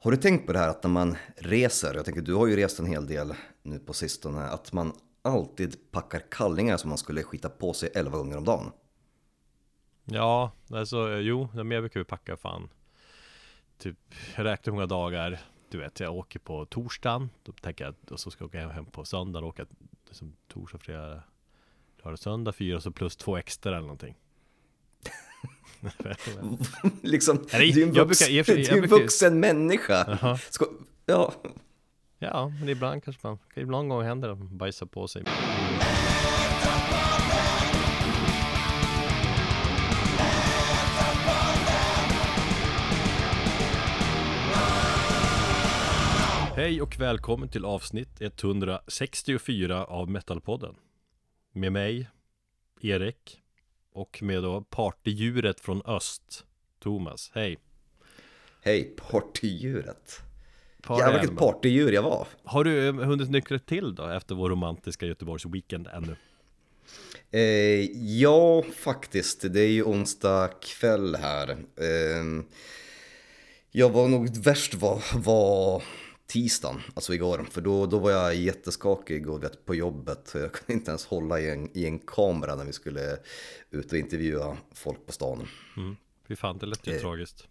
Har du tänkt på det här att när man reser, jag tänker du har ju rest en hel del nu på sistone, att man alltid packar kallingar som man skulle skita på sig 11 gånger om dagen? Ja, alltså jo, men jag brukar ju packa fan Typ, jag räknar hur många dagar Du vet, jag åker på torsdagen Då tänker jag, och så ska jag åka hem på söndagen och åka liksom, torsdag, fredag Lördag, söndag, fyra så plus två extra eller någonting liksom, Nej, du är en, jag vux, brukar- jag jag brukar- vuxen människa. Ska, ja, Ja, men ibland kanske man, ibland gånger händer det att man bajsar på sig. Hej och välkommen till avsnitt 164 av Metalpodden. Med mig, Erik Och med då partydjuret från öst, Thomas, hej hej, partydjuret. Par- Jävlar vilket partydjur jag var. Har du eh, hunnit nyktra till då efter vår romantiska Göteborgs weekend ännu? Eh, ja, faktiskt. Det är ju onsdag kväll här. Eh, jag var nog värst var, var tisdagen, alltså igår. För då, då var jag jätteskakig och vet, på jobbet. Jag kunde inte ens hålla i en, i en kamera när vi skulle ut och intervjua folk på stan. Fy fan, det lät ju Eh. tragiskt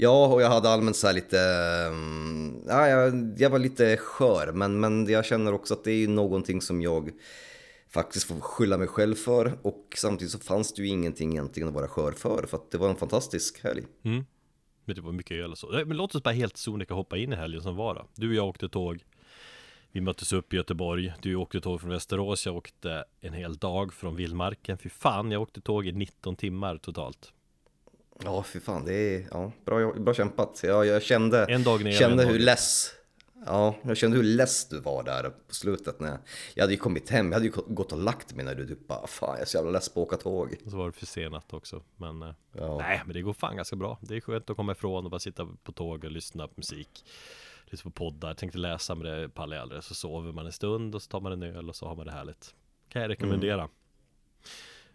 Ja, och jag hade allmänt så här lite, mm, ja, jag, jag var lite skör, men, men jag känner också att det är någonting som jag faktiskt får skylla mig själv för och samtidigt så fanns det ju ingenting egentligen att vara skör för, för att det var en fantastisk helg. mm. Men det var mycket öl och så. Men låt oss bara helt sonika hoppa in i helgen som var då. Du och jag åkte tåg. Vi möttes upp i Göteborg. Du åkte tåg från Västerås. Jag åkte en hel dag från Vildmarken. Fy fan, jag åkte tåg i 19 timmar totalt. Ja, fy fan, det är ja, bra, bra kämpat. Jag, jag kände, En dag ner kände hur less Ja, jag kände hur less du var där på slutet när jag, jag hade ju kommit hem, jag hade ju gått och lagt mig när du typ bara Fan, jag är så jävla less på att åka tåg. Och så var det försenat också Men eh, Ja. Nej, men det går fan ganska bra. Det är skönt att komma ifrån och bara sitta på tåg och lyssna på musik Lyssna på poddar, tänkte läsa men det pallar jag aldrig Så sover man en stund och så tar man en öl och så har man det härligt. Kan jag rekommendera.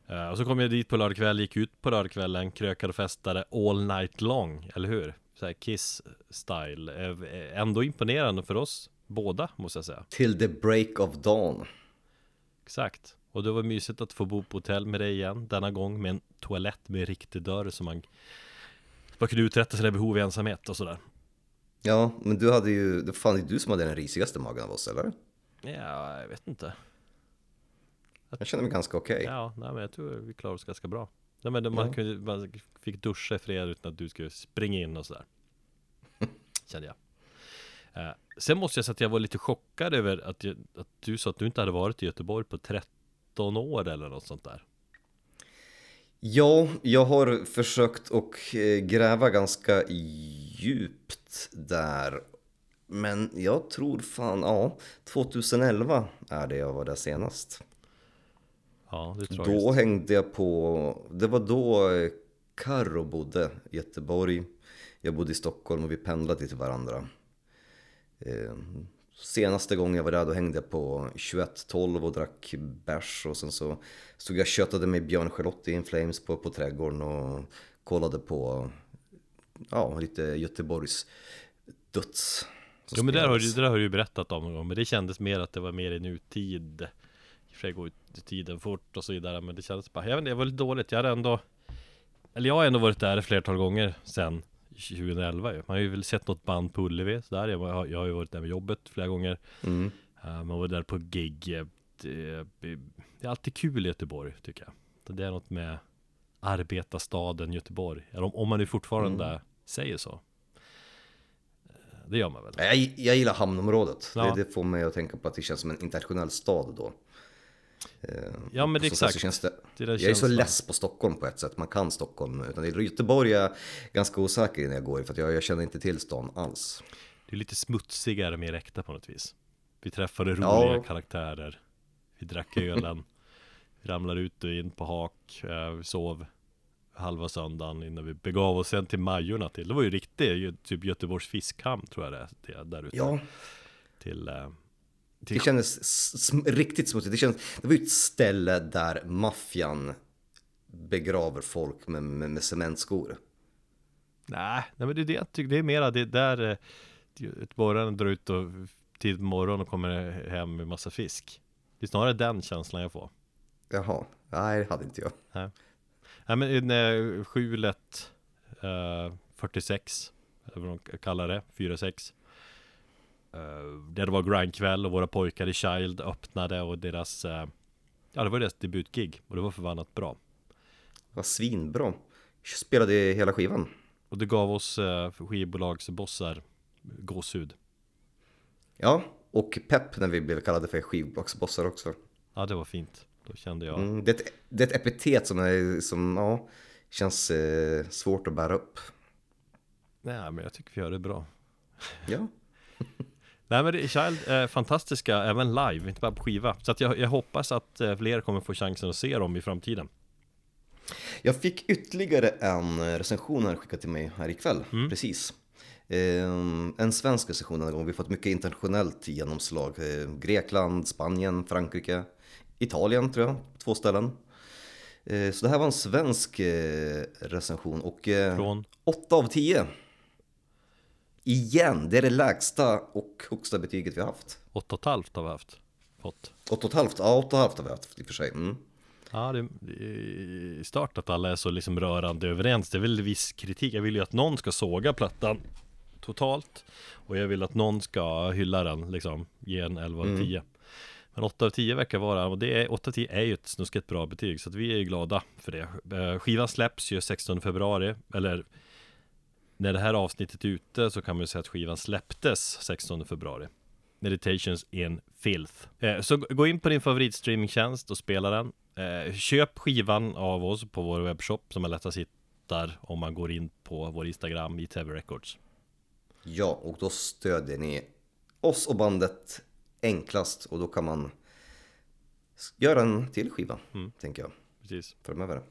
Eh, Och så kom jag dit på lördagkväll, gick ut på lördagskvällen, krökade och festade all night long, eller hur? Så här Kiss style, Eh, ändå imponerande för oss båda måste jag säga Till the break of dawn. Exakt Och det var mysigt att få bo på hotell med dig igen Denna gång med en toalett med riktig dörr som man Man kunde uträtta sina behov i ensamhet och sådär Ja, men du hade ju, det fan du som hade den risigaste magen av oss, eller? Ja, jag vet inte Jag känner mig ganska okej. Ja, nej men jag tror vi klarade oss ganska bra Nej men det- man, Ja. kunde, man fick duscha i fred utan att du skulle springa in och sådär Kände jag Eh, Sen måste jag säga att jag var lite chockad över att, jag, att du sa att du inte hade varit i Göteborg på 13 år eller något sånt där Ja, jag har försökt och eh, gräva ganska djupt där. Men jag tror fan, ja, 2011 är det jag var där senast. Ja, det tror Då jag hängde jag på, det var då eh, Karro bodde i Göteborg. Jag bodde i Stockholm och vi pendlade till varandra. Eh, Senaste gången jag var där då hängde jag på 2112 och drack bärs och sen så stod jag och köttade med Björn Charlotte i In Flames på, på trädgården och kollade på ja, lite Göteborgs döds. Jo men där har, du, det där har du ju berättat om någon gång Men det kändes mer att det var mer i nutid I och för sig går tiden fort och så vidare Men det kändes bara, jag vet inte, jag var lite dåligt Jag hade ändå Eller jag har ändå varit där ett flertal gånger sen 2011 ju. Man har ju väl sett något band på Ullevi sådär jag, har- jag har ju varit där med jobbet flera gånger Mm. Eh, Man var där på gig eh, det, det är alltid kul i Göteborg tycker jag Det är något med arbetarstaden Göteborg Eller om, man nu fortfarande säger så Eh, Det gör man väl? Jag, jag gillar hamnområdet. Ja. Det, det får mig att tänka på att det känns som en internationell stad då. Eh, Ja men det är exakt Känns det, Det jag är så känslan. less på Stockholm på ett sätt, man kan Stockholm. Utan i Göteborg är jag ganska osäker när jag går för att jag, jag känner inte till stan alls. Det är lite smutsigare, mer äkta på något vis Vi träffade roliga Ja. karaktärer Vi drack ölen Vi ramlade ut och in på hak eh, Vi sov halva söndagen innan vi begav oss sen till Majorna till Det var ju riktigt, typ Göteborgs fiskhamn tror jag det är där ute Ja, Till, eh, det kändes sm- riktigt smutsigt. Det, kändes, det var ju ett ställe där maffian begraver folk med, med, med cementskor. Nej, nej men det är det jag tycker, det är mera det där eh, ett morgon drar ut och tidigt på morgonen och kommer hem med massa fisk. Det är snarare den känslan jag får. Jaha, nej det hade inte jag. Nej, nej men eh, skjulet eh, 46, eller vad de kallar det, 4-6. Eh, där det var grindkväll och våra pojkar i Child öppnade och deras eh, Ja det var deras debutgig och det var förbannat bra. Var svinbra. Spelade hela skivan. Och det gav oss eh, skivbolagsbossar gåshud. Ja, och pepp när vi blev kallade för skivbolagsbossar också. Ja det var fint. Då kände jag Mm, det, är ett, det är ett epitet som, är, som ja, känns eh, svårt att bära upp. Nej men jag tycker vi gör det bra. Ja, Nej men Child är fantastiska även live, inte bara på skiva. Så att jag, jag hoppas att eh, fler kommer få chansen att se dem i framtiden. Jag fick ytterligare en recension här skickad till mig här ikväll, precis. Eh, en svensk recension den här gången. Vi har fått mycket internationellt genomslag. Eh, Grekland, Spanien, Frankrike, Italien tror jag, två ställen. Eh, så det här var en svensk eh, recension och eh, Från 8 av 10. Igen, det är det lägsta och högsta betyget vi har haft. 8,5 har vi haft. Fått. 8,5, ja 8,5 har vi haft i och för sig. Mm. Ja, det, är i start att alla är så liksom rörande överens. Det är väl viss kritik. Jag vill ju att någon ska såga plattan totalt. Och jag vill att någon ska hylla den, liksom. Ge en 11 av 10. Men 8 av 10 verkar vara, och det är, 8 av 10 är ju ett snuskigt bra betyg. Så att vi är ju glada för det. Eh, Skivan släpps ju 16 februari. Eller när det här avsnittet är ute så kan man ju säga att skivan släpptes 16 februari. Meditations in Filth. Eh, så gå in på din favoritstreamingtjänst och spela den. Eh, köp skivan av oss på vår webbshop som är lättast hittar om man går in på vår Instagram i TV Records. Ja, och då stödjer ni oss och bandet enklast och då kan man göra en till skiva, tänker jag, Precis. framöver.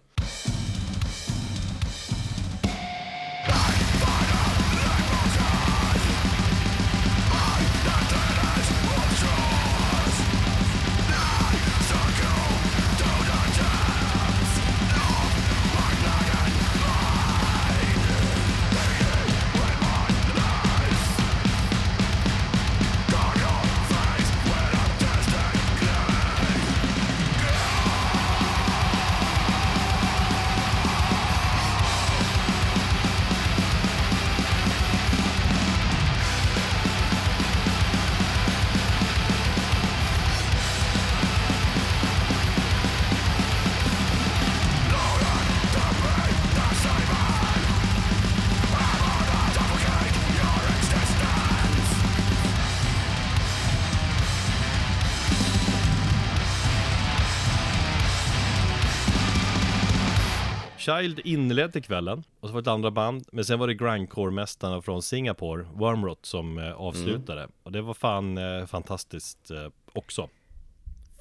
Child inledde kvällen och så var det ett andra band Men sen var det grindcore-mästarna från Singapore, Wormrot, som eh, avslutade Och det var fan eh, fantastiskt eh, också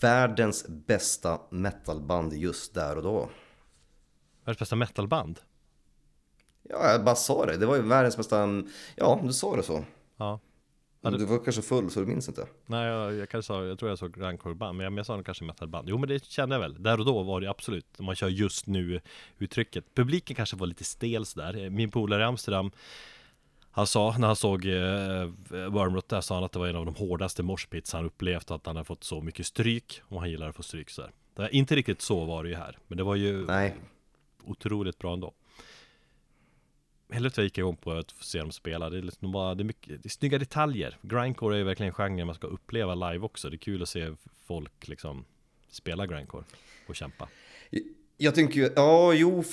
Världens bästa metalband just där och då. Världens bästa metalband Ja, jag bara sa det. Det var ju världens bästa... Ja, du sa det så. Ja Men Du var kanske full så du minns inte. Nej, jag, jag, kanske sa, jag tror jag sa grindcore-band Men jag, men jag sa nog kanske metalband. Jo men det kände jag väl. Där och då var det absolut Om man kör just nu uttrycket. Publiken kanske var lite stel sådär. Min polare i Amsterdam Han sa när han såg eh, Wormrot där sa han att det var en av de hårdaste moshpits han upplevt Att han har fått så mycket stryk Och han gillar att få stryk det var Inte riktigt så var det ju här Men det var ju Nej. otroligt bra ändå Helvete vad jag gick igång på att få se dem spela Det är, liksom bara, det är mycket, det är snygga detaljer. Grindcore är ju verkligen genren man ska uppleva live också. Det är kul att se folk liksom spela grindcore och kämpa. Jag tänker ju, ja jo,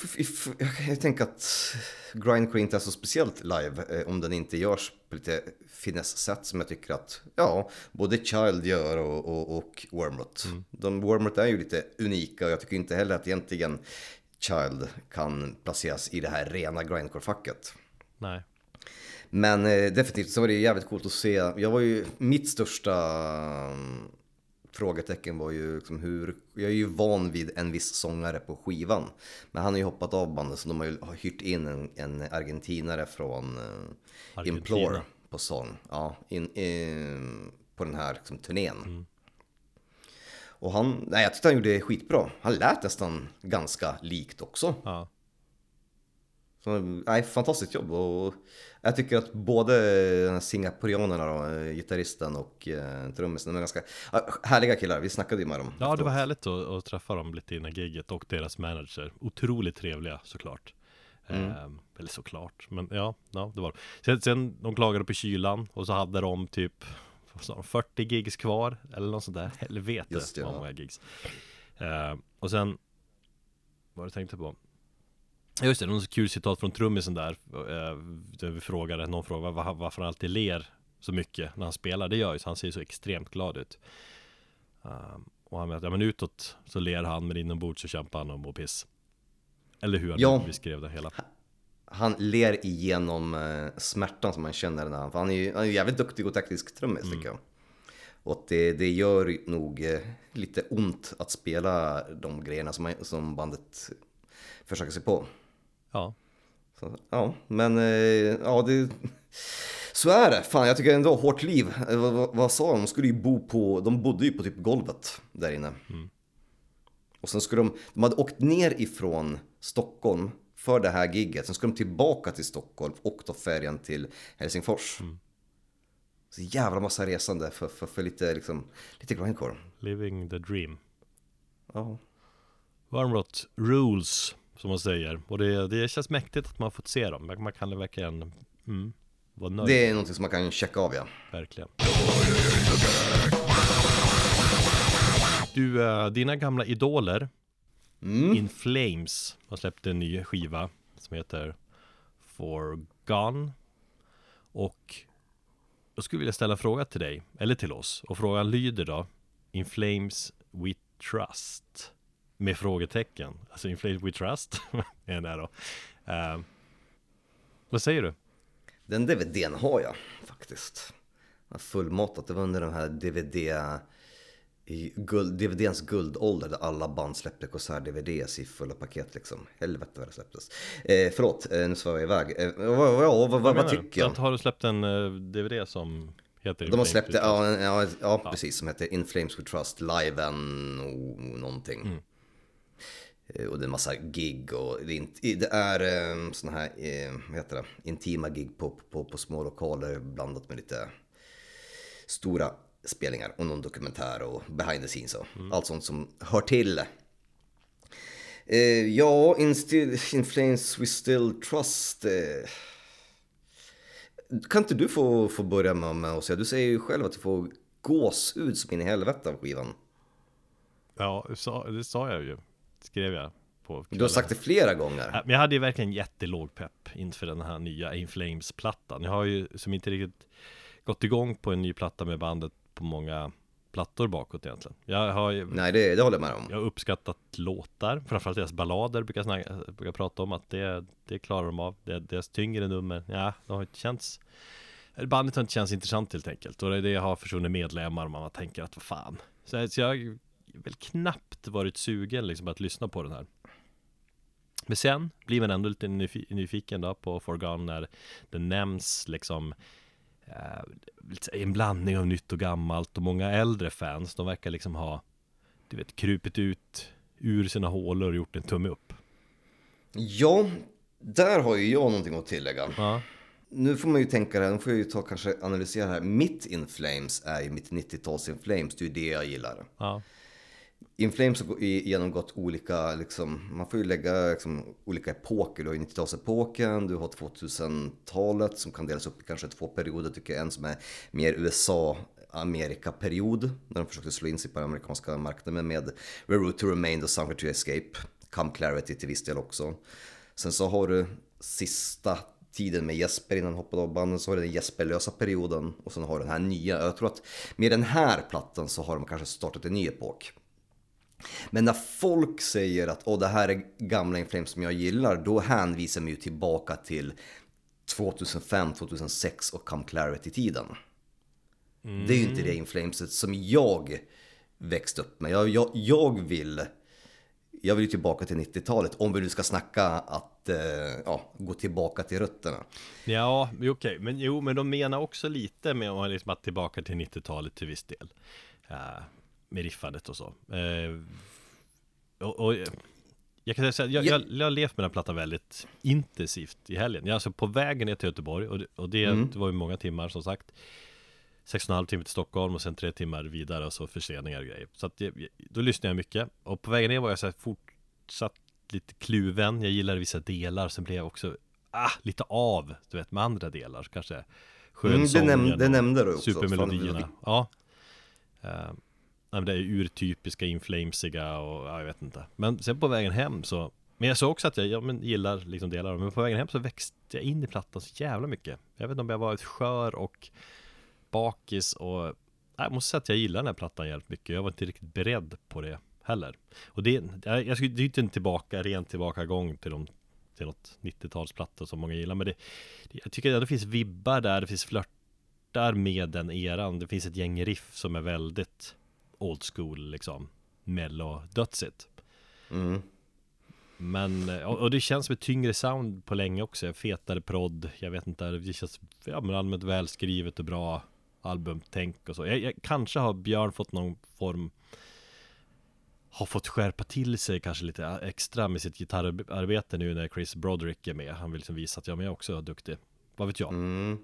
jag tänker att grindcore inte är så speciellt live eh, om den inte görs på lite finess-sätt som jag tycker att, ja, både Child gör och, och, och Wormrot. De Wormrot är ju lite unika och jag tycker inte heller att egentligen Child kan placeras i det här rena grindcore-facket. Nej Men eh, definitivt så var det jävligt coolt att se. Jag var ju, mitt största mm, frågetecken var ju liksom hur, jag är ju van vid en viss sångare på skivan. Men han har ju hoppat av bandet så de har ju hyrt in en, en argentinare från eh. Implore på sång. Ja, in, in, på den här liksom, turnén. Och han, nej jag tyckte han gjorde det skitbra. Han lät nästan ganska likt också. Ja Så nej, fantastiskt jobb och jag tycker att både singaporianerna då, gitarristen och eh, trummisen, de är ganska härliga killar, vi snackade ju med dem. Ja, det var härligt att, att träffa dem lite innan giget och deras manager. Otroligt trevliga såklart. Mm. Eh, eller såklart, men ja, ja det var det. Sen, sen de klagade på kylan och så hade de typ vad sa de, 40 gigs kvar eller något sånt där. Helvete Just det, vad många gigs. Eh, och sen, vad jag tänkte på? Just det, någon kul citat från trummisen där. Eh, där vi frågade, någon frågade var, varför han alltid ler så mycket när han spelar. Det gör ju så han ser så extremt glad ut. Um, och han att, ja men utåt så ler han men inombords så kämpar han och mår piss. Eller hur han Ja. beskrev det hela. Han ler igenom eh, smärtan som man känner när han, för han är ju, han är ju jävligt duktig och teknisk trummis Mm. tycker jag. Och det, det gör nog eh, lite ont att spela de grejerna som, som bandet försöker sig på. Ja, Så, ja, men eh, ja, det... Så är det. Fan, jag tycker ändå hårt liv. Eh, Vad, vad, vad sa de? De skulle ju bo på... De bodde ju på typ golvet där inne. Och sen skulle de... De hade åkt ner ifrån Stockholm för det här gigget. Sen skulle de tillbaka till Stockholm och ta färjan till Helsingfors. Så jävla massa resande för, för, för lite liksom... Lite grindcore. living the dream. Ja. Varmrot rules, som man säger. Och det, det känns mäktigt att man fått se dem. Man man kan verkligen mm, vara nöjd. Det är någonting som man kan checka av ja. Verkligen. Du, eh, dina gamla idoler Mm. In Flames har släppt en ny skiva som heter Forgone Och jag skulle vilja ställa en fråga till dig, eller till oss Och frågan lyder då In Flames We Trust Med frågetecken Alltså In Flames We Trust är det då Eh, Vad säger du? Den DVDn har jag faktiskt. Jag har fullmatat. Det var under den här DVD... I guld, DVDns guldålder där alla band släppte konsert-DVDs i fulla paket liksom. Helvete vad det släpptes. Eh, förlåt, eh, nu svarar jag iväg. Eh, vad, vad, vad, vad, tycker jag? Har du släppt en eh, DVD som heter De har släppt ja, ja, ja, ja, precis, som heter In Flames We Trust Live and och någonting. Mm. Eh, Och det är en massa gig och det är, det är um, såna här, eh, vad heter det, intima gig på, på, på små lokaler blandat med lite stora spelningar och någon dokumentär och behind the scenes och allt sånt som hör till. Eh, ja, in, still, in Flames We Still Trust. Eh, kan inte du få, få börja med, med att säga, du säger ju själv att du får gåshud som in i helvete av skivan. Ja, det sa- jag ju Skrev jag Du har sagt det flera gånger. Men jag hade ju verkligen jättelåg pepp inför den här nya In Flames-plattan Jag har ju som inte riktigt gått igång på en ny platta med bandet på många plattor bakåt egentligen. Jag har Nej, det, det håller jag med om. jag har uppskattat låtar, framförallt deras ballader brukar jag, brukar prata om att det, det klarar de av. Det, Deras tyngre nummer, ja, de har inte känts Bandet har inte känts intressant helt enkelt. Och det, det har försvunnit medlemmar och man tänker att vad fan. Så, så jag har väl knappt varit sugen liksom att lyssna på den här. Men sen blir man ändå lite nyfi- nyfiken då på Forgone när den nämns liksom en blandning av nytt och gammalt och många äldre fans de verkar liksom ha du vet krupit ut ur sina hålor och gjort en tumme upp Ja, där har ju jag någonting att tillägga. Ja, Nu får man ju tänka det här, nu får jag ju ta kanske analysera det här. Mitt In Flames är ju mitt 90-tals In Flames, det är ju det jag gillar. ja, in Flames har genomgått olika, liksom, man får ju lägga liksom, olika epoker. Du har ju 90-talsepoken, du har 2000-talet som kan delas upp i kanske två perioder tycker jag. En som är mer USA Amerika-period, när de försökte slå in sig på den amerikanska marknaden med Railroad to Remain och Somewhere to Escape. Come Clarity till viss del också. Sen så har du sista tiden med Jesper innan han hoppade av banden, så har du den Jesperlösa perioden och sen har du den här nya. Jag tror att med den här plattan så har de kanske startat en ny epok. Men när folk säger att Åh, det här är gamla Inflames som jag gillar, då hänvisar man ju tillbaka till 2005, 2006 och Come Clarity-tiden. Det är ju inte det Inflameset som jag växte upp med. Jag, jag, jag vill jag vill ju tillbaka till 90-talet om vi nu ska snacka att eh, ja, gå tillbaka till rötterna. ja okej, men jo, men de menar också lite med att liksom att tillbaka till 90-talet till viss del eh, Med riffandet och så eh, och, och jag kan säga jag, jag, jag har levt med den plattan väldigt intensivt i helgen. Jag är alltså på vägen ner till Göteborg och det, och det, Mm. det var ju många timmar som sagt. Sex och en halv timme till Stockholm och sen tre timmar vidare och så förseningar och grejer. Så att det, då lyssnade jag mycket. Och på vägen ner var jag så här fortsatt lite kluven. Jag gillade vissa delar, sen blev jag också ah, lite av, du vet, med andra delar. Så kanske Mm, det, skönsången näm- det nämnde du också. supermelodierna. Ja nej, men det är urtypiska, inflamesiga och ja, jag vet inte. Men sen på vägen hem så Men jag sa också att jag ja, men, gillar liksom delar av. Men på vägen hem så växte jag in i plattan så jävla mycket. Jag vet inte om jag var ett skör och bakis och nej, jag måste säga att jag gillar den här plattan jävligt mycket. Jag var inte riktigt beredd på det heller. Och det, jag, jag skulle, det är inte en tillbaka, ren tillbakagång till de till något 90-talsplatta som många gillar. Men det, jag tycker att det finns vibbar där, det finns flörtar med den eran. Det finns ett gäng riff som är väldigt old school liksom. Mello-dödsigt. Mm. Men, och, och det känns som ett tyngre sound på länge också. Fetare prodd, jag vet inte, det känns ja, men allmänt välskrivet och bra albumtänk och så. Jag, jag, kanske har Björn fått någon form har fått skärpa till sig kanske lite extra med sitt gitarrarbete nu när Chris Broderick är med. Han vill liksom visa att ja, men jag också är duktig. Vad vet jag? Mm.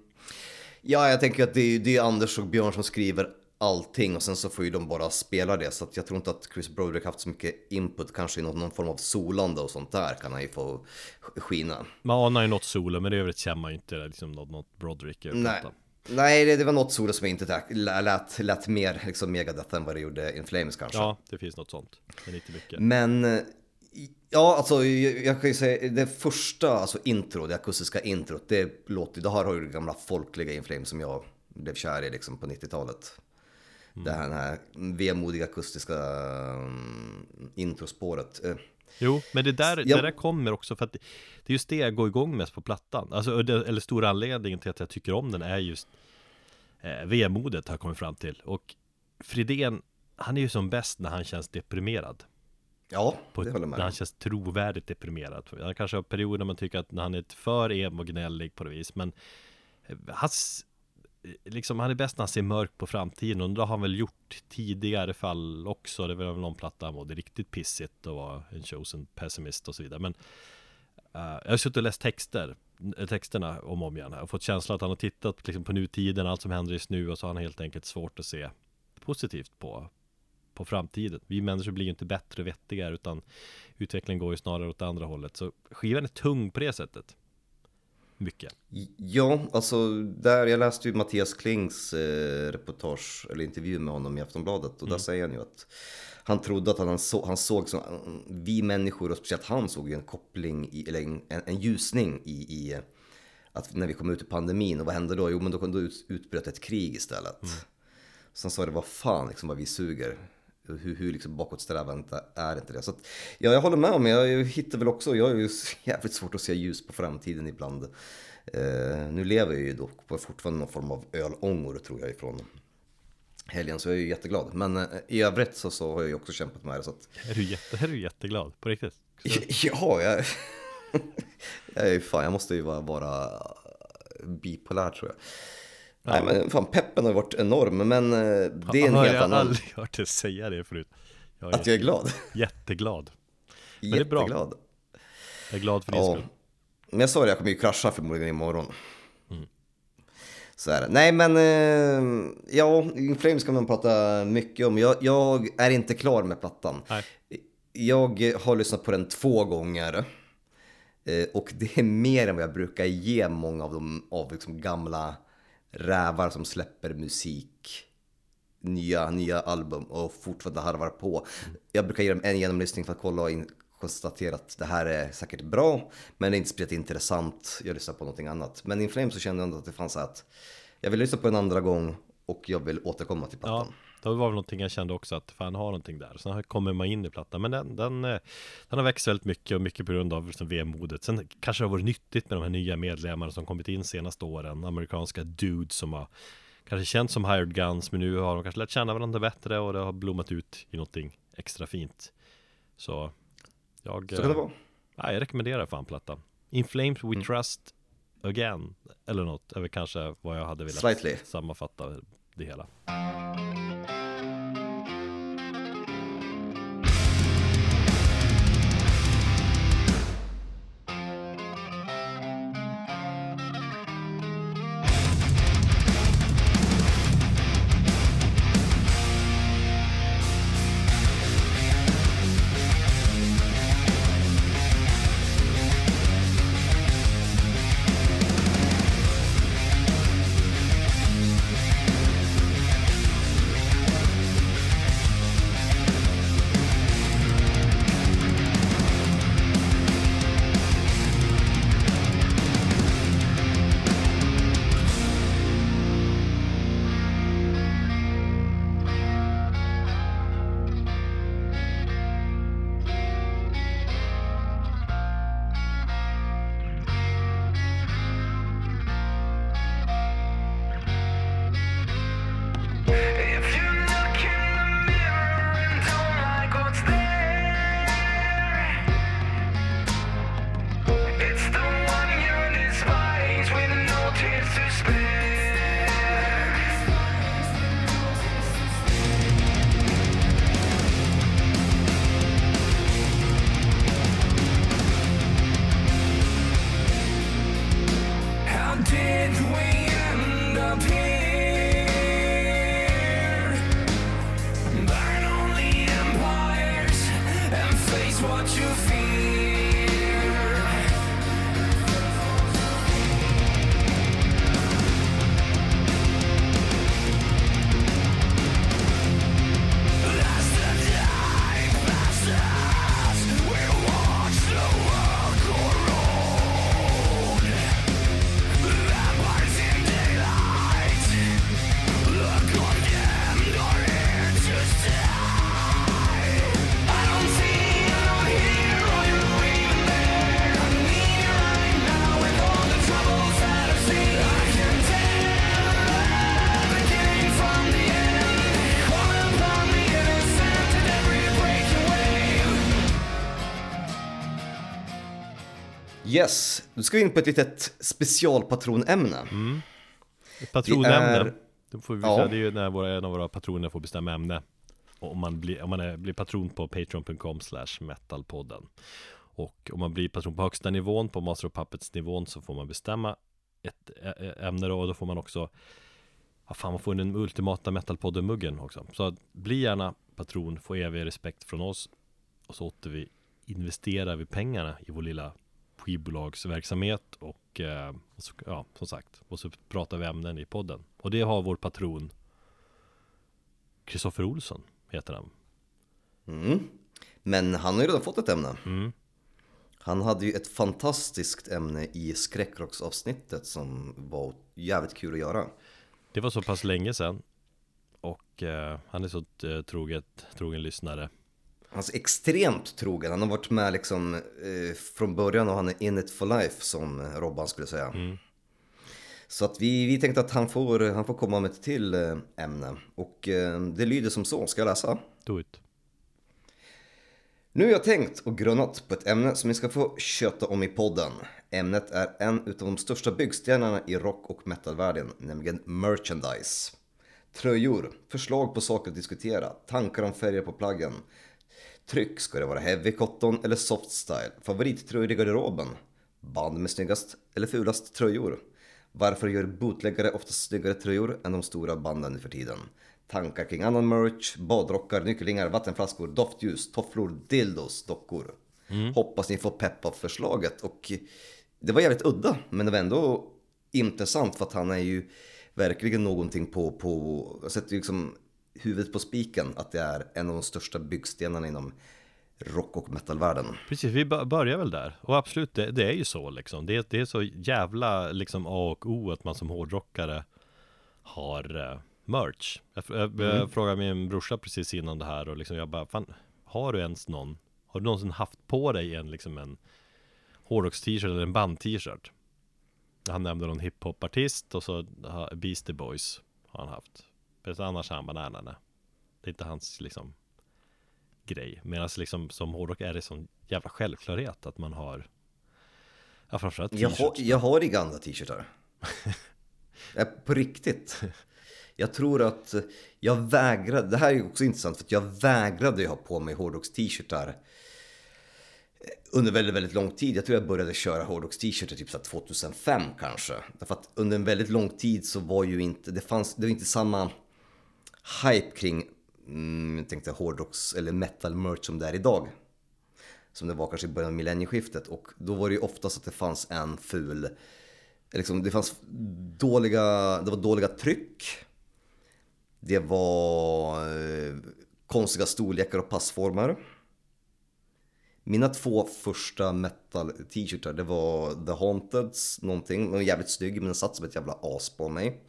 Ja, jag tänker att det är, det är Anders och Björn som skriver allting och sen så får ju de bara spela det. Så att jag tror inte att Chris Broderick haft så mycket input, kanske i någon, någon form av solande och sånt där kan han ju få skina. Man anar ju något solo, men i övrigt känner man ju inte liksom något, något Broderick Nej. Nej, det, det var något solo som inte lät, lät, mer liksom Megadeth än vad det gjorde In Flames kanske. Ja, det finns något sånt. Men inte mycket. Men ja, alltså jag, jag kan ju säga det första, alltså intro, det akustiska introt, det låter, det här har ju det gamla folkliga In Flames som jag blev kär i liksom på 90-talet. Mm. Det här, här vemodiga akustiska um, introspåret. Eh, Jo, men det där, Ja. det där kommer också för att det, är just det jag går igång mest på plattan. Alltså, eller stora anledningen till att jag tycker om den är just eh, vemodet har jag kommit fram till. Och Fridén, han är ju som bäst när han känns deprimerad. Ja, På, det håller jag när med han om. känns trovärdigt deprimerad. Han kanske har perioder man tycker att när han är för emo och gnällig på det vis. Men eh, hans, liksom, han är bäst när han ser mörkt på framtiden. Och det har han väl gjort tidigare fall också. Det var väl någon platta han mådde riktigt pissigt och var en chosen pessimist och så vidare. Men uh, jag har suttit och läst texter eh, texterna om och om igen här och fått känslan att han har tittat liksom, på nutiden, allt som händer just nu och så har han helt enkelt svårt att se positivt på, på framtiden. Vi människor blir ju inte bättre och vettigare utan utvecklingen går ju snarare åt andra hållet. Så skivan är tung på det sättet. Mycket. Ja, alltså där, jag läste ju Mattias Klings eh, reportage, eller intervju med honom i Aftonbladet och där säger han ju att han trodde att han, så, han såg, som, vi människor och speciellt han såg ju en koppling, i, eller en, en ljusning i, i att när vi kom ut ur pandemin och vad hände då? Jo men då, då ut, utbröt ett krig istället. Sen sa det, vad fan liksom vad vi suger. Hur, hur liksom bakåtsträvande är inte det? Så att, ja, jag håller med om, jag, jag hittar väl också, jag har ju jävligt svårt att se ljus på framtiden ibland. Eh, nu lever jag ju dock på fortfarande någon form av ölångor tror jag ifrån helgen, så jag är ju jätteglad. Men eh, i övrigt så, så har jag ju också kämpat med det. Så att, Är du, jätte, är du jätteglad? På riktigt? ja, jag, jag är ju fan, jag måste ju vara, vara bipolär tror jag. Nej men fan peppen har varit enorm men eh, det är en har helt jag annan... aldrig hört dig säga det förut. Jag Att jag är glad. jätteglad. det är bra. Jätteglad. Jag är glad för din Ja. skull. Men jag sa det, jag kommer ju krascha förmodligen imorgon. Så är det. Nej men, eh, ja, In Flames kan man prata mycket om. Jag, jag är inte klar med plattan. Nej. Jag har lyssnat på den två gånger. Eh, Och det är mer än vad jag brukar ge många av de av liksom gamla rävar som släpper musik. Nya, nya album och fortfarande harvar på. Jag brukar ge dem en genomlyssning för att kolla och in, konstatera att det här är säkert bra. Men det är inte speciellt intressant. Jag lyssnar på någonting annat. Men In Flames så kände jag ändå att det fanns att jag vill lyssna på en andra gång och jag vill återkomma till plattan. Ja, det var väl någonting jag kände också att fan har någonting där. Sen kommer man in i plattan. Men den, den, eh, den har växt väldigt mycket och mycket på grund av liksom vemodet. Sen kanske det har varit nyttigt med de här nya medlemmarna som kommit in senaste åren. Amerikanska dudes som har kanske känts som hired guns. Men nu har de kanske lärt känna varandra bättre och det har blommat ut i någonting extra fint. Så jag, Så kan det eh, vara. nej, jag rekommenderar fan plattan. In Flames We Mm. Trust Again. Eller något, är väl kanske vad jag hade velat Slightly. sammanfatta det hela. Yes, nu ska vi in på ett litet specialpatronämne. Ett patronämne. är- Det, får vi Ja. säga, det är ju när våra, en av våra patroner får bestämma ämne. Och om man blir, om man är, blir patron på patreon.com slash metalpodden. Och om man blir patron på högsta nivån, på Master of Puppets nivån, så får man bestämma ett ämne då. Och då får man också, ja fan man får den ultimata metalpodden-muggen också. Så bli gärna patron, få evig respekt från oss. Och så åter vi investerar vi pengarna i vår lilla skivbolagsverksamhet och, eh, ja, som sagt, och så pratar vi ämnen i podden. Och det har vår patron Kristoffer Olsson, heter han. Mm. Men han har ju redan fått ett ämne. Mm. Han hade ju ett fantastiskt ämne i skräckrocksavsnittet som var jävligt kul att göra. Det var så pass länge sedan och eh, han är så eh, troget, trogen lyssnare. Han är extremt trogen, han har varit med liksom eh, från början och han är in it for life som Robban skulle säga. Mm. Så att vi, vi tänkte att han får, han får komma med ett till eh, ämne. Och eh, det lyder som så, ska jag läsa? Do it. Nu har jag tänkt och grunnat på ett ämne som ni ska få köta om i podden. Ämnet är en utav de största byggstenarna i rock och metalvärlden, nämligen merchandise. Tröjor, förslag på saker att diskutera, tankar om färger på plaggen. Tryck, ska det vara heavy cotton eller soft style? Favorittröjor i garderoben? Band med snyggast eller fulast tröjor? Varför gör bootläggare oftast snyggare tröjor än de stora banden nu för tiden? Tankar kring annan merch, badrockar, nyckelringar, vattenflaskor, doftljus, tofflor, dildos, dockor. Hoppas ni får pepp av förslaget och det var jävligt udda men det var ändå intressant för att han är ju verkligen någonting på, på sätter liksom huvudet på spiken att det är en av de största byggstenarna inom rock och metalvärlden. Precis, vi bör- börjar väl där. Och absolut, det, det är ju så liksom. Det, det är så jävla liksom A och O att man som hårdrockare har eh, merch. Jag, jag, jag frågade min brorsa precis innan det här och liksom jag bara, fan, har du ens någon, har du någonsin haft på dig en liksom en hårdrocks-t-shirt eller en band-t-shirt? Han nämnde någon hiphop-artist och så Beastie Boys har han haft. Men annars har han bara, nej, nej, nej. Det är inte hans liksom grej. Medan liksom som hårdrock är det sån jävla självklarhet att man har Ja framförallt Jag har, t-shirts. jag har inga andra t-shirtar. Ja, På riktigt. Jag tror att jag vägrade, det här är också intressant för att jag vägrade ju ha på mig hårdrocks-t-shirtar under väldigt, väldigt lång tid. Jag tror jag började köra hårdrocks-t-shirtar typ så här 2005 kanske. Därför att under en väldigt lång tid så var ju inte, det fanns, det var inte samma hype kring, mm, jag tänkte hårdrocks eller metal merch som det är idag. Som det var kanske i början av millennieskiftet. Och då var det ju oftast att det fanns en ful, liksom, det fanns dåliga, det var dåliga tryck. Det var eh, konstiga storlekar och passformer. Mina två första metal t-shirtar det var The Haunteds någonting, den var jävligt snygg men den satt som ett jävla as på mig.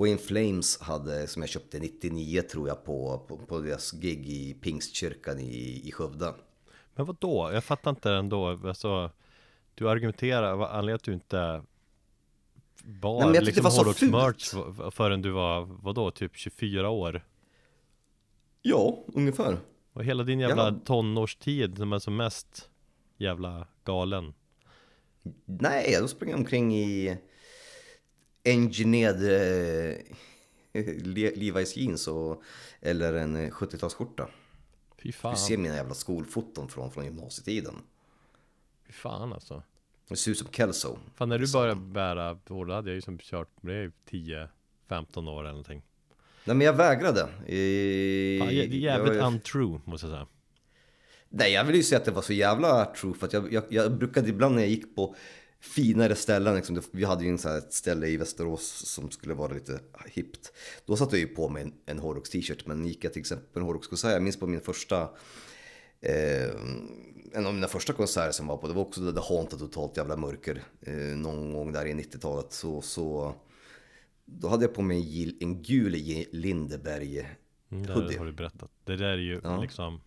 Och In Flames hade, som jag köpte 99 tror jag på, på, på deras gig i Pingstkyrkan i, i Skövde. Men vad då? Jag fattar inte ändå. Alltså, du argumenterar, vad anledningen att du inte var Nej, men jag tyckte liksom det var så förrän du var, vadå, typ 24 år? Ja, ungefär. Och hela din jävla Ja. tonårstid som är som mest jävla galen. Nej, då sprang jag omkring i engineered eh, Le- Levi's jeans och, eller en eh, 70-talsskjorta. Fy fan, Du ser mina jävla skolfoton från, från gymnasietiden. fy fan alltså. Det ser ut som Kelso. Fan när du började bära hår, då hade jag ju som kört med det i 10-15 år eller någonting. Nej men jag vägrade. Eh, Fan, det är jävligt jag, untrue måste jag säga. Nej jag vill ju säga att det var så jävla true för att jag, jag, jag brukade ibland när jag gick på finare ställen, liksom, det- vi hade ju en så ett ställe i Västerås som skulle vara lite hippt. Då satte jag ju på mig en, en hårdrocks t-shirt men gick jag till exempel på en hårdrockskonsert, jag minns på min första Eh, en av mina första konserter som var på, det var också det Haunted totalt jävla mörker. Eh, någon gång där i 90-talet så, så då hade jag på mig en gul Lindeberg Mm, det hoodie. har du berättat. Det där är ju Ja. liksom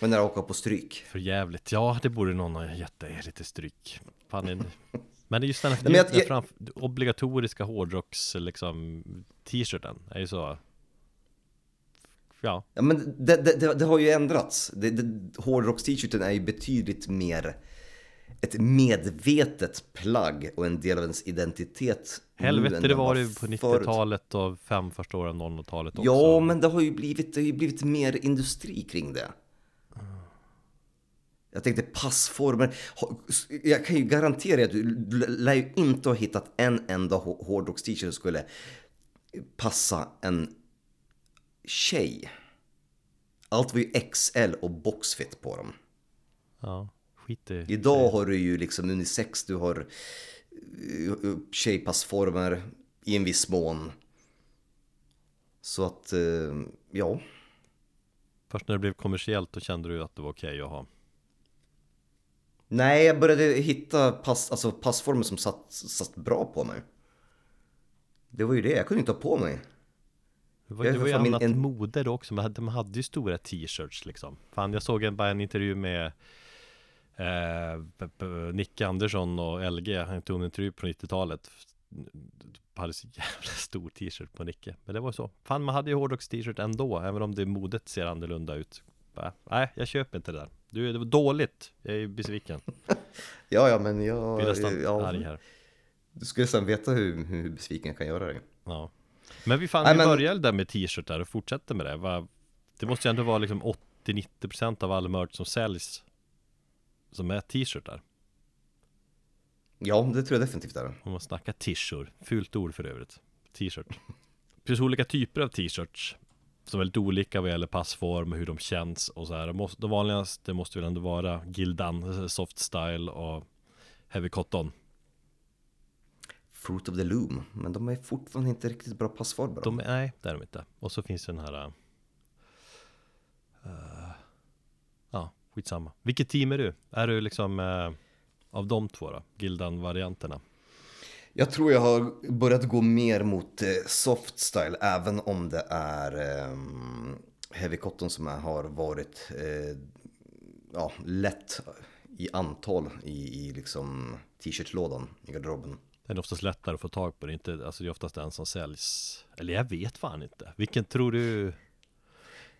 Men när åker på stryk. för jävligt. Ja, det borde någon ha gett dig lite stryk. Fan, en... Men det är just den här jag- den fram... obligatoriska hårdrocks liksom t-shirten är ju så Ja, Ja, men det, det, det, har ju ändrats. Det, hårdrocks-t-shirten är ju betydligt mer ett medvetet plagg och en del av ens identitet. Helvete, det var det ju på förut. 90-talet och fem första åren av 00-talet också. Ja, men det har ju blivit, det har ju blivit mer industri kring det. Jag tänkte passformer. Jag kan ju garantera att du lär ju inte ha hittat en enda hå- hårdrocks-t-shirt som skulle passa en tjej. Allt var ju XL och boxfit på dem. Ja, skit i Idag har du ju liksom unisex, du har eh, tjejpassformer i en viss mån. Så att, eh, ja. Först när det blev kommersiellt då kände du att det var okej att ha. Nej, jag började hitta pass, alltså passformer som satt, satt bra på mig. Det var ju det, jag kunde inte ha på mig. Det var, det var ju annat en- mode då också, man hade, man hade ju stora t-shirts liksom. Fan jag såg en, bara en intervju med eh, Nicke Andersson och LG, han tog en intervju på 90-talet Hade så jävla stor t-shirt på Nicke. Men det var så, fan man hade ju hårdrocks t-shirt ändå, även om det modet ser annorlunda ut. Bara, Nej, jag köper inte det där Du, det var dåligt, jag är besviken. Ja, ja, men Jag blir nästan ja, arg här. Du skulle nästan veta hur, hur besviken jag kan göra dig. Ja. Men vi fan, Nej, vi men- började där med t-shirtar och fortsätter med det. Va, Det måste ju ändå vara liksom 80-90% av all merch som säljs Som är t-shirtar Ja, det tror jag definitivt är. Om man snackar t-shirt, fult ord för övrigt. T-shirt. Det finns olika typer av t-shirts Som är lite olika vad gäller passform och hur de känns och så här. De måste- vanligaste måste väl ändå vara Gildan, Soft Style och Heavy Cotton Fruit of the Loom. Men de är fortfarande inte riktigt bra passformer. De, nej, det är de inte. Och så finns den här... eh, ja, skitsamma. Vilket team är du? Är du liksom eh, av de två då? Gildan-varianterna? Jag tror jag har börjat gå mer mot eh, soft style, även om det är ehm, heavy cotton som har varit eh, ja, lätt i antal i, i liksom t-shirtlådan i garderoben. Den är oftast lättare att få tag på. Det är, inte, alltså det är oftast den som säljs. Eller jag vet fan inte. Vilken tror du?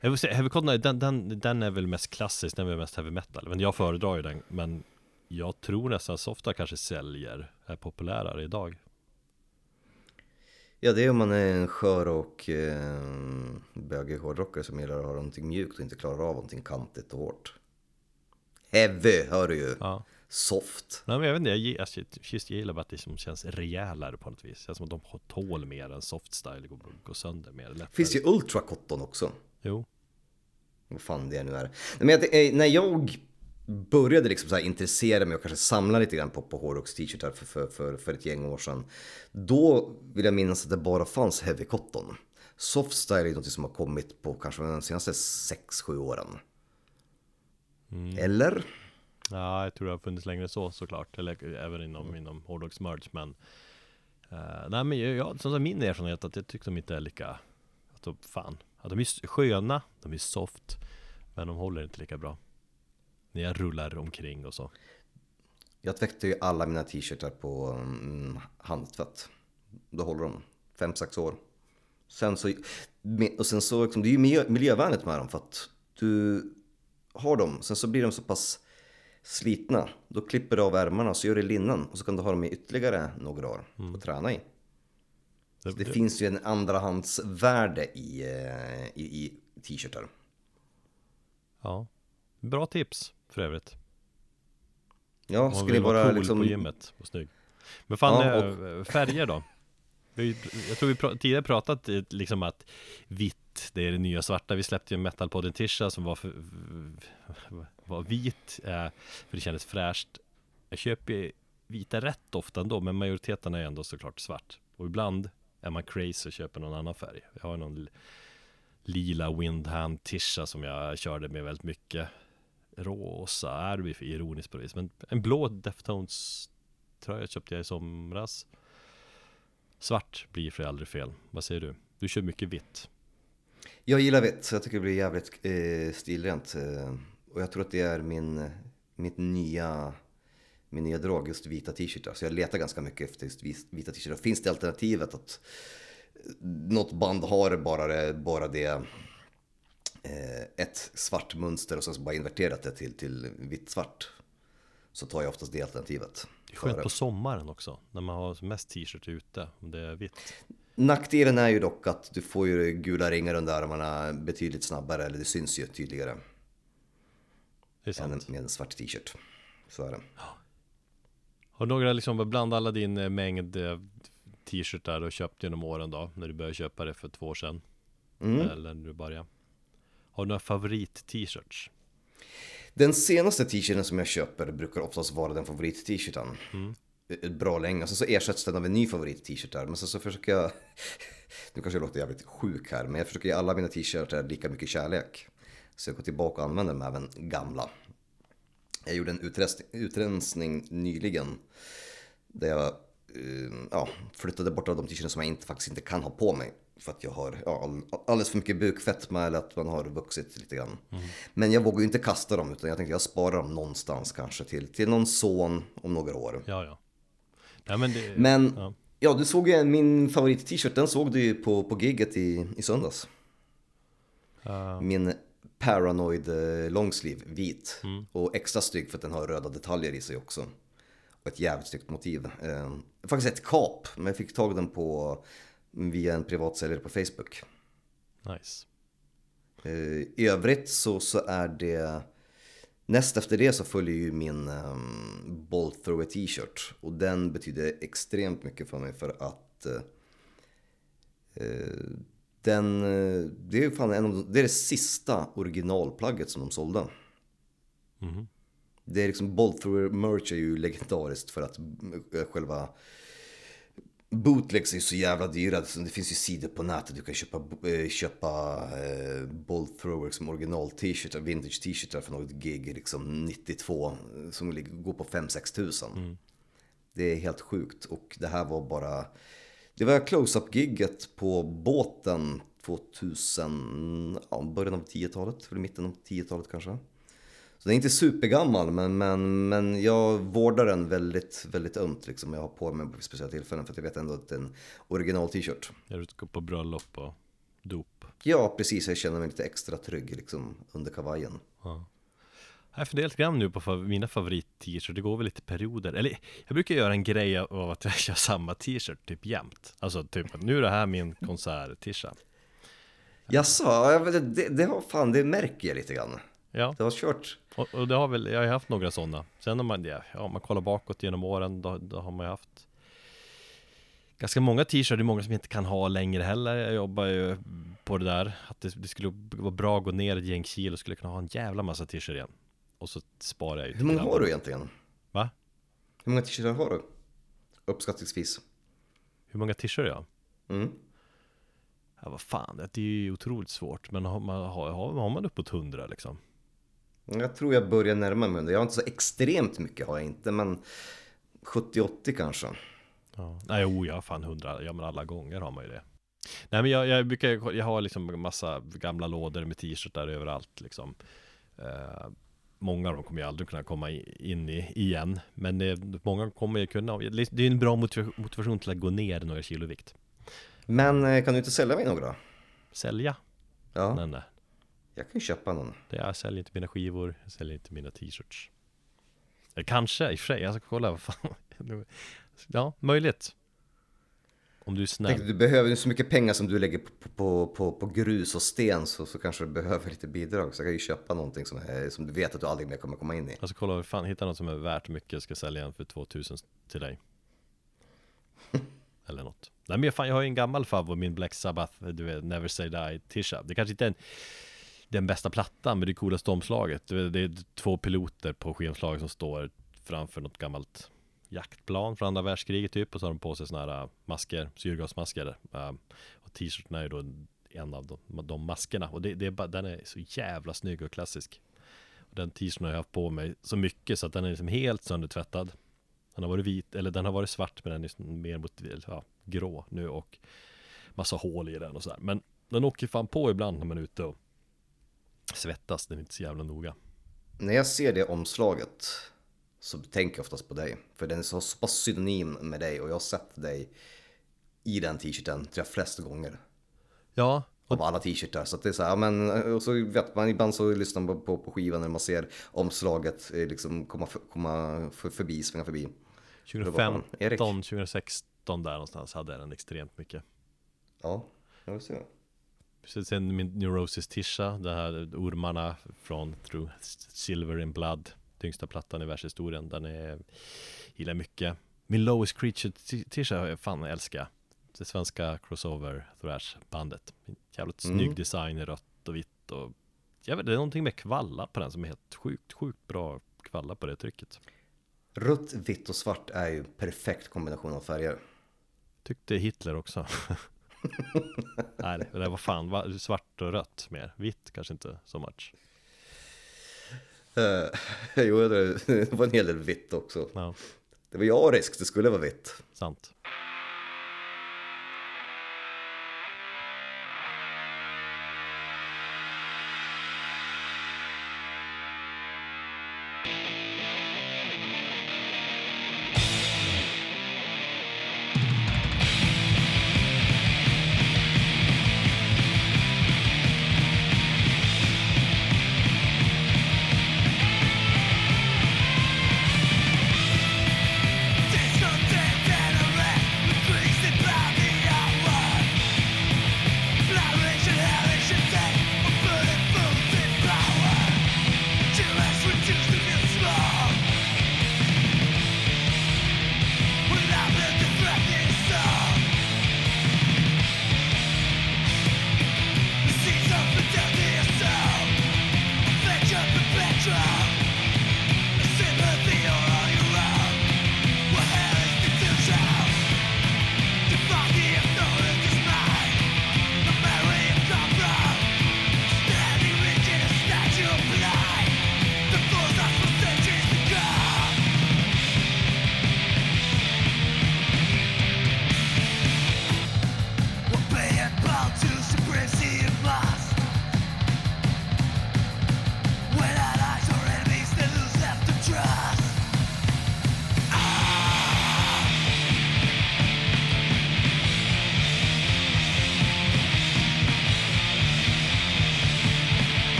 Jag vill säga, heavy cotton, den, den, den är väl mest klassisk. Den är väl mest heavy metal. Men jag föredrar ju den. Men jag tror nästan softa kanske säljer. Är populärare idag. Ja, det är om man är en skör och eh, bögig hårdrockare som gillar att ha någonting mjukt och inte klarar av någonting kantigt och hårt. Heavy, hör du ju. Ja. Soft. Nej men jag vet inte, jag, alltså, just gillar bara att det som känns rejälare på något vis. Det känns som att de tål mer än soft style, går, går sönder mer lättare. Finns ju ultra cotton också. Jo, Vad fan det nu är. Nej, men jag, eh, när jag började liksom så intressera mig och kanske samla lite grann på, på hårdrocks t-shirtar för, för, för, för ett gäng år sedan. Då vill jag minnas att det bara fanns heavy cotton. Soft style är något som har kommit på kanske de senaste 6-7 åren. Eller? ja, jag tror det har funnits längre så såklart. Eller även inom, inom hårdrocks merch men eh, Nej men jag, jag, som sagt, min erfarenhet att jag tycker de inte är lika att de, Fan, att de är sköna, de är soft Men de håller inte lika bra När jag rullar omkring och så Jag tvättar ju alla mina t-shirtar på mm, handtvätt. Då håller de 5-6 år. Sen så, och sen så liksom, det är ju miljö, miljövänligt med dem för att du har dem, sen så blir de så pass slitna. Då klipper du av ärmarna och så gör du linnen och så kan du ha dem i ytterligare några år och träna i. det, Det finns ju en andrahandsvärde i, eh, i, i t-shirtar. Ja Bra tips för övrigt. Ja, man skulle vill vara cool liksom... på gymmet och snygg. Men fan, Ja, eh, färger då? Jag tror vi tidigare pratat liksom att vitt, det är det nya svarta. Vi släppte ju en metalpodden Tisha som var, för, var vit eh, För det kändes fräscht. Jag köper ju vita rätt ofta ändå Men majoriteten är ändå såklart svart. Och ibland är man crazy och köper någon annan färg. Jag har någon lila Windhand Tisha som jag körde med väldigt mycket rosa är vi för ironiskt på det vis. Men en blå Deftones tröja köpte jag i somras. Svart blir för aldrig fel. Vad säger du? Du kör mycket vitt. Jag gillar vitt, så jag tycker det blir jävligt eh, stilrent. Eh, och jag tror att det är min, mitt nya, min nya drag, just vita t-shirtar. Så jag letar ganska mycket efter just vita t-shirtar. Finns det alternativet att något band har bara det, bara det ett svart mönster och sen så bara inverterat det till, till vitt svart. så tar jag oftast det alternativet. Det är skönt före. på sommaren också, när man har mest t-shirt ute, om det är vitt. Nackdelen är ju dock att du får ju gula ringar under armarna betydligt snabbare, eller det syns ju tydligare Det är sant. än med en svart t-shirt. Så är det. Har du några liksom, bland alla din eh, mängd eh, t-shirtar du köpt genom åren då, när du började köpa det för två år sedan? Mm. Eller när du började? Har du några favorit-t-shirts? Den senaste t-shirten som jag köper brukar oftast vara den favorit-t-shirten. Ett Bra länge, och sen så ersätts den av en ny favorit-t-shirt där. Men sen så försöker jag, nu kanske jag låter jävligt sjuk här, men jag försöker ge alla mina t-shirtar lika mycket kärlek. Så jag går tillbaka och använder de även gamla. Jag gjorde en utrensning, utrensning nyligen. Där jag eh, ja, flyttade bort av de t-shirtar som jag inte, faktiskt inte kan ha på mig. För att jag har ja, all- alldeles för mycket bukfetma eller att man har vuxit lite grann. Men jag vågar ju inte kasta dem utan jag tänkte jag sparar dem någonstans kanske till, till någon son om några år. Ja, ja. Nej, men det... Men Ja. ja, du såg ju min favorit-t-shirt, den såg du ju på, på gigget i, i söndags. Ja. Min Paranoid eh, longsleeve, vit. Mm. Och extra snygg för att den har röda detaljer i sig också. Och ett jävligt snyggt motiv. Eh, faktiskt ett kap, men jag fick tag den på, via en privat säljare på Facebook. nice. Eh, I övrigt så, så är det Näst efter det så följer ju min um, Bolt Thrower t-shirt och den betyder extremt mycket för mig för att eh, den, det är fan en av, de- det är det sista originalplagget som de sålde. Mhm. Det är liksom Bolt Thrower merch är ju legendariskt för att själva Bootlegs är så jävla dyra, det finns ju sidor på nätet du kan köpa, eh, köpa eh, Bolt Thrower som original t-shirtar, vintage t-shirtar för något gig liksom 92 eh, som går på 5-6 tusen. Det är helt sjukt och det här var bara, det var close-up gigget på båten 2000, ja, början av 10-talet, eller mitten av 10-talet kanske. Så den är inte supergammal men, men, men jag vårdar den väldigt, väldigt ömt liksom. Jag har på mig på speciella tillfällen för att jag vet ändå att det är en original t-shirt. När du ska på bröllop och dop. Ja, precis. Jag känner mig lite extra trygg liksom under kavajen. Ja. Jag funderar lite grann nu på mina favorit-t-shirts, det går väl lite perioder. Eller jag brukar göra en grej av att jag kör samma t-shirt typ jämt. Alltså typ nu är det här min konsert-t-shirt. Jaså, ja, det, det har fan, det märker jag lite grann. Ja, Det har kört. Och, och det har väl, jag har haft några sådana. Sen om man, ja, ja, man kollar bakåt genom åren, då, då har man ju haft Ganska många t-shirts, det är många som inte kan ha längre heller Jag jobbar ju på det där Att det, det skulle vara bra att gå ner ett gäng kilo Skulle kunna ha en jävla massa t-shirts igen Och så sparar jag ju Hur många har du egentligen? Va? Hur många t-shirtar har du? Uppskattningsvis. Hur många t-shirts jag? Mm. Ja vad fan, det är ju otroligt svårt Men har man, har, har, har man uppåt hundra liksom Jag tror jag börjar närma mig. Jag har inte så extremt mycket har jag inte, men 70-80 kanske. Ja. Nej jo, jag har fan hundra, ja men alla gånger har man ju det Nej men jag, jag brukar, jag har liksom massa gamla lådor med t-shirtar överallt liksom eh, Många av dem kommer jag aldrig kunna komma in i igen Men eh, många kommer jag kunna Det är en bra motiva- motivation till att gå ner några kilo vikt Men eh, kan du inte sälja mig några? Sälja? Ja, Nej nej jag kan ju köpa någon. det jag säljer inte mina skivor, jag säljer inte mina t-shirts. Eller kanske i och för sig, jag ska kolla vad fan. Ja, möjligt. Om du är snäll. Tänk, du behöver så mycket pengar som du lägger på, på, på, på grus och sten så, så kanske du behöver lite bidrag. Så jag kan ju köpa någonting som, är, som du vet att du aldrig mer kommer komma in i. Jag ska kolla, fan, hitta något som är värt mycket, ska sälja en för 2000 till dig. Eller något. Nej men jag, fan, jag har ju en gammal favorit, min Black Sabbath, du vet, Never Say Die Tisha. Det kanske inte är en, den bästa plattan, med det coolaste omslaget. Det är, det är två piloter på skivomslaget som står framför något gammalt jaktplan från andra världskriget typ Och så har de på sig sådana här äh, masker, syrgasmasker äh, Och t-shirten är ju då en av de, de maskerna. Och det, det är bara, den är så jävla snygg och klassisk. Och Den t-shirten har jag haft på mig så mycket så att den är liksom helt söndertvättad. Den har varit vit, eller den har varit svart men den är liksom mer mot ja, grå nu och Massa hål i den och sådär Men den åker fan på ibland när man är ute och Svettas, den är inte så jävla noga När jag ser det omslaget så tänker jag oftast på dig. För den är så pass synonym med dig och jag har sett dig i den t-shirten tror jag flest gånger. Ja, Av alla t-shirtar. Så att det är så här, men och så vet man, ibland så lyssnar man på, på skivan när man ser omslaget eh, liksom komma, komma för, förbi, svänga förbi. Det var fan, 2015, Erik. 2016 där någonstans hade jag den extremt mycket. Ja, jag ser. Precis, sen min Neurosis Tisha, det här ormarna från Through Silver in Blood Tyngsta plattan i världshistorien, den är, gillar mycket. Min Lowest Creature Tisha har jag fan älskar Det svenska crossover thrash bandet Jävligt Mm. snygg design i rött och vitt och jag vet, Det är någonting med kvalla på den som är helt sjukt, sjukt bra kvalla på det trycket. Rött, vitt och svart är ju perfekt kombination av färger. Tyckte Hitler också Nej, det där var fan va- svart och rött mer Vitt kanske inte så much Uh, jo, det, var en hel del vitt också. Ja, Det var ju ariskt, det skulle vara vitt. sant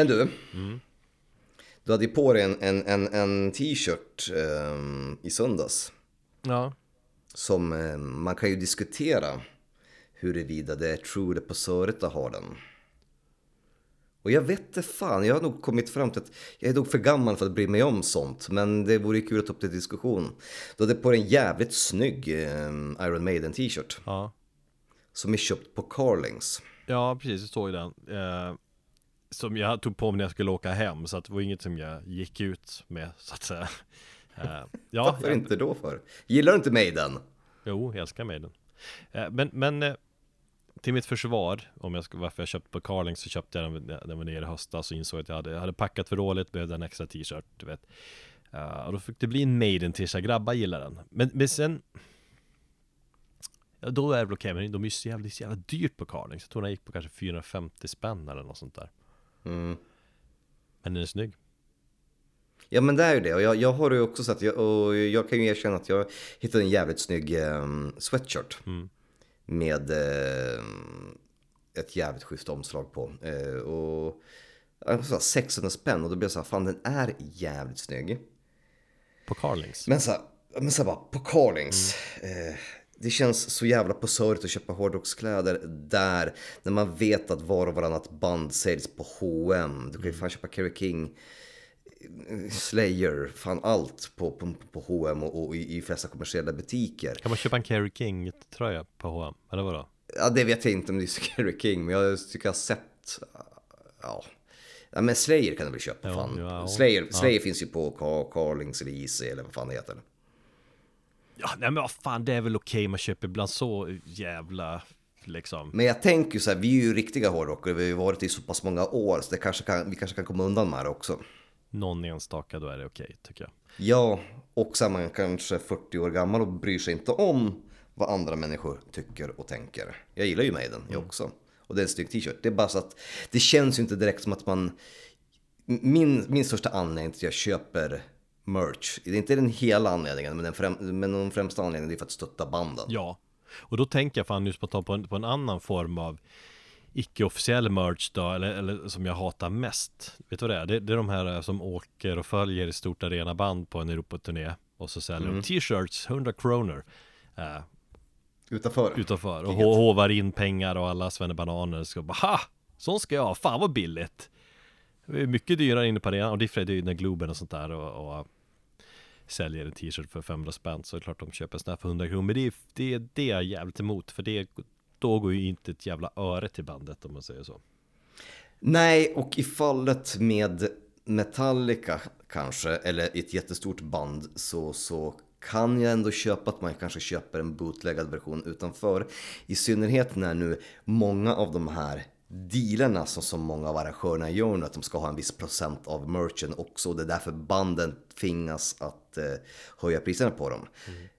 Men du. Du hade ju på dig en, en, en, en t-shirt ehm, i söndags. Ja, Som eh, man kan ju diskutera huruvida det är true eller att ha den. Och jag vet inte fan, jag har nog kommit fram till att jag är nog för gammal för att bry mig om sånt. Men det vore kul att ta upp det till diskussion. Du hade på dig en jävligt snygg eh, Iron Maiden t-shirt. ja Som är köpt på Carlings. Ja, precis, det står ju den. Eh, som jag tog på mig när jag skulle åka hem, så att det var inget som jag gick ut med, så att säga. Eh, ja, Varför jag, inte då för? Gillar du inte Maiden? jo, jag älskar Maiden. Eh, men, men eh, till mitt försvar, om jag ska, varför jag köpte på Carling så köpte jag den när jag var nere i höstas och insåg att jag hade, jag hade packat för dåligt, behövde en extra t-shirt, du vet. Och då fick det bli en Maiden t-shirt, grabbar gillar den. Men, men sen Ja, då är det väl okej, men de är ju så jävla, så jävla dyrt på Carling. Så jag tror den gick på kanske 450 spänn eller något sånt där. Mm. Men den är snygg. Ja men det är ju det och jag, jag har ju också sett jag, och jag kan ju erkänna att jag hittade en jävligt snygg um, sweatshirt. Mm. Med eh, ett jävligt schysst omslag på. Eh, och jag sa 600 spänn och då blev jag så här, fan den är jävligt snygg. På Carlings. Men så här, men så här bara, på Carlings. Eh, det känns så jävla posörigt att köpa hårdrockskläder där. När man vet att var och varannat band säljs på H&M. Du kan ju fan köpa Kerry King. Slayer, fan allt på, på, på H&M och, och i, i flesta kommersiella butiker. Kan man köpa en Kerry King tröja på H&M? Eller vadå? Ja, det vet jag inte om det är Kerry King, men jag tycker jag har sett, ja. Ja men Slayer kan du väl köpa Ja, fan. ja, Slayer. Slayer finns ju på Car- Carlings eller Easy eller vad fan det heter. Ja, nej men vad fan, det är väl okej man köper ibland så jävla liksom. Men jag tänker ju så här, vi är ju riktiga hårdrockare, vi har ju varit i så pass många år så det kanske kan, vi kanske kan komma undan med det också. Någon enstaka, då är det okej tycker jag. Ja, Och så är man kanske 40 år gammal och bryr sig inte om vad andra människor tycker och tänker. Jag gillar ju Maiden, jag också. Och det är en snygg t-shirt. Det är bara så att det känns ju inte direkt som att man... Min, min största anledning till att jag köper merch, det är inte den hela anledningen, men den, främ, men den främsta anledningen är för att stötta banden. Ja, och då tänker jag fan att ta på en, på en annan form av icke-officiell merch då, eller, eller som jag hatar mest. Vet du vad det är? Det, det är de här eh, som åker och följer i stort arenaband på en Europaturné och så säljer de t-shirts, 100 kronor. Eh, Utanför. utanför och ho- hovar in pengar och alla svennebananer ska bara ha! Sån ska jag ha, fan vad billigt! Mycket dyrare inne på arenan och det är ju när Globen och sånt där och, och äh, säljer en t-shirt för 500 spänn så är det klart de köper en sån här för 100 kronor men det är det, är det är jag jävligt emot för det då går ju inte ett jävla öre till bandet om man säger så. Nej, och i fallet med Metallica kanske, eller ett jättestort band, så, så kan jag ändå köpa att man kanske köper en bootleggad version utanför. I synnerhet när nu många av de här dealerna som, som många av arrangörerna gör nu, att de ska ha en viss procent av merchen också. Det är därför banden tvingas att eh, höja priserna på dem.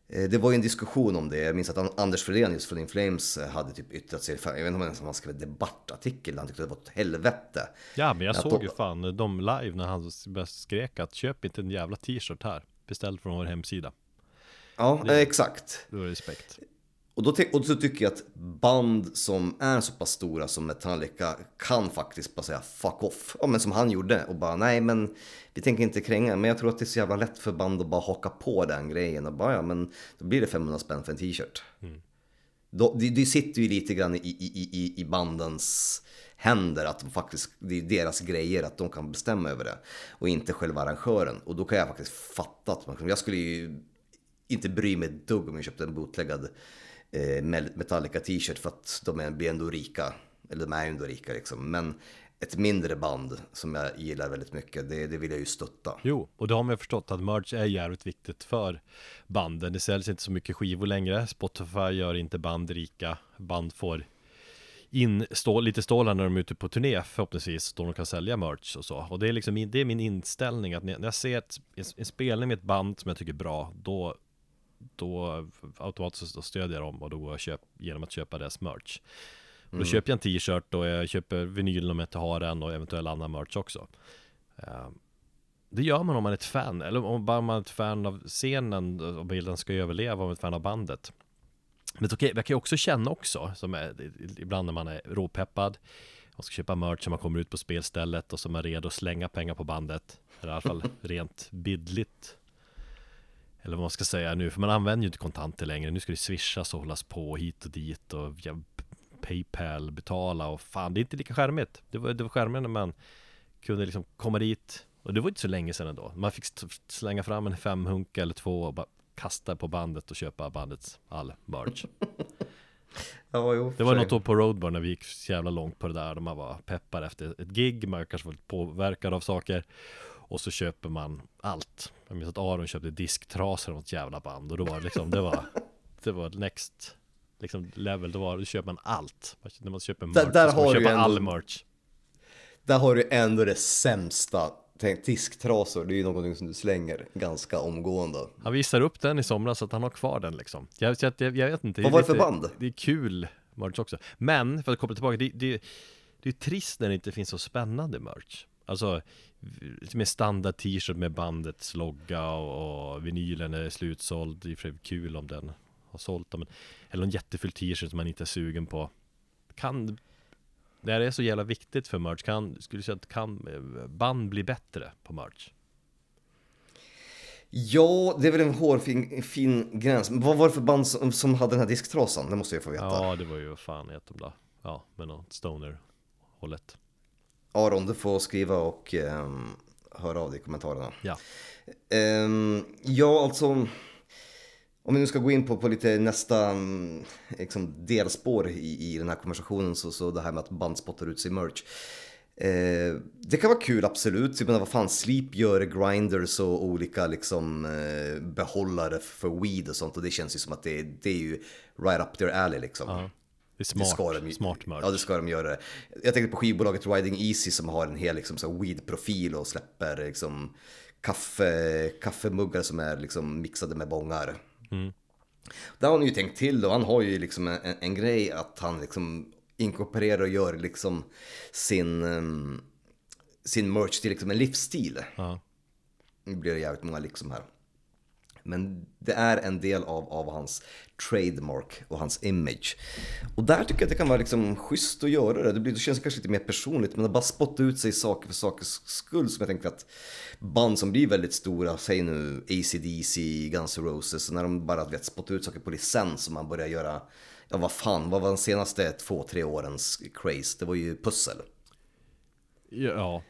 Eh, Det var ju en diskussion om det. Jag minns att An- Anders Fredenius från In Flames eh, hade typ yttrat sig. Jag vet inte om han skrev en debattartikel. Han tyckte det var ett helvete. Ja men jag Att såg de- ju fan dem live när han skrek att köp inte en jävla t-shirt här. Beställ från vår hemsida. Ja, eh, exakt. Det var respekt. Och då, och så tycker jag att band som är så pass stora som Metallica kan faktiskt bara säga fuck off. Ja, men som han gjorde och bara nej men vi tänker inte kränga. Men jag tror att det är så jävla lätt för band att bara haka på den grejen och bara ja men då blir det 500 spänn för en t-shirt. Då, det, det sitter ju lite grann i, i, i, i bandens händer att de faktiskt, det är deras grejer att de kan bestämma över det. Och inte själva arrangören. Och då kan jag faktiskt fatta att man, jag skulle ju inte bry mig ett dugg om jag köpte en bootleggad Mel- Eh, Metallica t-shirt för att de blir ändå rika. Eller de är ju ändå rika liksom. Men ett mindre band som jag gillar väldigt mycket, det, det vill jag ju stötta. Jo, och det har man ju förstått att merch är jävligt viktigt för banden. Det säljs inte så mycket skivor längre. Spotify gör inte band rika. Band får in stå, lite stålar när de är ute på turné förhoppningsvis då de kan sälja merch och så. Och det är liksom min, det är min inställning att när jag ser ett, en spelning med ett band som jag tycker är bra, då då automatiskt så stödjer jag dem och då går jag och köp, genom att köpa deras merch. Och då köper jag en t-shirt och jag köper vinyl om jag inte har den och eventuell annan merch också. Eh, det gör man om man är ett fan, eller om bara man är ett fan av scenen och bilden ska överleva om man är ett fan av bandet. Men okej, jag kan ju också känna också, som är, ibland när man är råpeppad och ska köpa merch när man kommer ut på spelstället och som är redo att slänga pengar på bandet. Eller i alla fall rent bildligt. Eller vad man ska säga nu, för man använder ju inte kontanter längre. Nu ska det swishas och hållas på hit och dit och via Paypal betala och fan, det är inte lika skärmigt. Det var, det var skärmigt när man kunde liksom komma dit och det var inte så länge sedan ändå. Man fick slänga fram en femhunka eller två och bara kasta på bandet och köpa bandets all merch. Ja, jo, Det var något år på Roadburn när vi gick så jävla långt på det där man var peppad efter ett gig, man kanske var lite påverkad av saker och så köper man allt. Jag minns att Aron köpte disktrasor av något jävla band och då var det liksom, det var, det var next liksom level, då var då köper man allt. När man köper merch, Där- där så man har du köpa ju all ändå- merch. Där har du ändå det sämsta. Tänk, disktrasor, det är ju någonting som du slänger ganska omgående. Han visar upp den i somras så att han har kvar den liksom. Jag, jag, jag, jag vet inte. Vad var det för lite- band? Det är kul merch också. Men för att koppla tillbaka, det, det, det är trist när det inte finns så spännande merch. Alltså lite mer standard t-shirt med bandets logga och, och vinylen är slutsåld. Det är för kul om den har sålt dem. Eller en jätteful t-shirt som man inte är sugen på. Kan det här är så jävla viktigt för merch. Kan, skulle du säga att kan band bli bättre på merch? Ja, det är väl en hårfin fin gräns. Vad var det för band som, som hade den här disktrasan? Det måste jag få veta. Ja, det var ju vad fan heter de då? Ja, med något stoner-hållet. Aron, du får skriva och ehm, höra av dig i kommentarerna. Ja. Ehm, ja, alltså. Om vi nu ska gå in på, på lite nästa mm, liksom, delspår i, i den här konversationen. Så, så det här med att band spottar ut sig merch. Eh, det kan vara kul absolut. Jag menar vad fan, Sleep gör grinders och olika liksom eh, behållare för weed och sånt. Och det känns ju som att det, det är ju right up their alley liksom. Ja. Det är Det smart, ska de, smart merch. Ja, det ska de göra. Jag tänkte på skivbolaget Riding Easy som har en hel liksom, så weed-profil och släpper liksom, kaffe, kaffemuggar som är liksom mixade med bångar. Mm. Där har han ju tänkt till och han har ju liksom en, en, en grej att han liksom inkorporerar och gör liksom sin, ehm, sin merch till liksom en livsstil. Ja. Nu blir det jävligt många liksom här. Men det är en del av, av hans trademark och hans image. Och där tycker jag att det kan vara liksom schysst att göra det. Det, blir, det känns kanske lite mer personligt, men att bara spotta ut sig saker för sakers skull. Som jag tänker att band som blir väldigt stora, säg nu ACDC, Guns N' Roses, när de bara vet, spottar ut saker på licens och man börjar göra, ja vad fan, vad var den senaste två, tre årens craze? Det var ju pussel. Ja,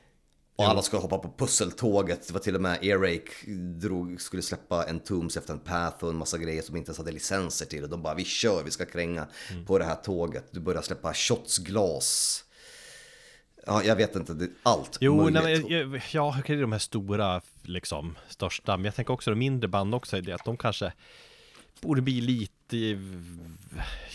och alla skulle hoppa på pusseltåget. Det var till och med Earache drog, skulle släppa en Tombs efter en Path och en massa grejer som inte ens hade licenser till. Och de bara, vi kör, vi ska kränga Mm. på det här tåget. Du börjar släppa shotsglas. Ja, jag vet inte, det, allt Jo, möjligt. nej, men, jag- ja, okej, är de här stora, liksom, största. Men jag tänker också de mindre band också, är det att de kanske borde bli lite,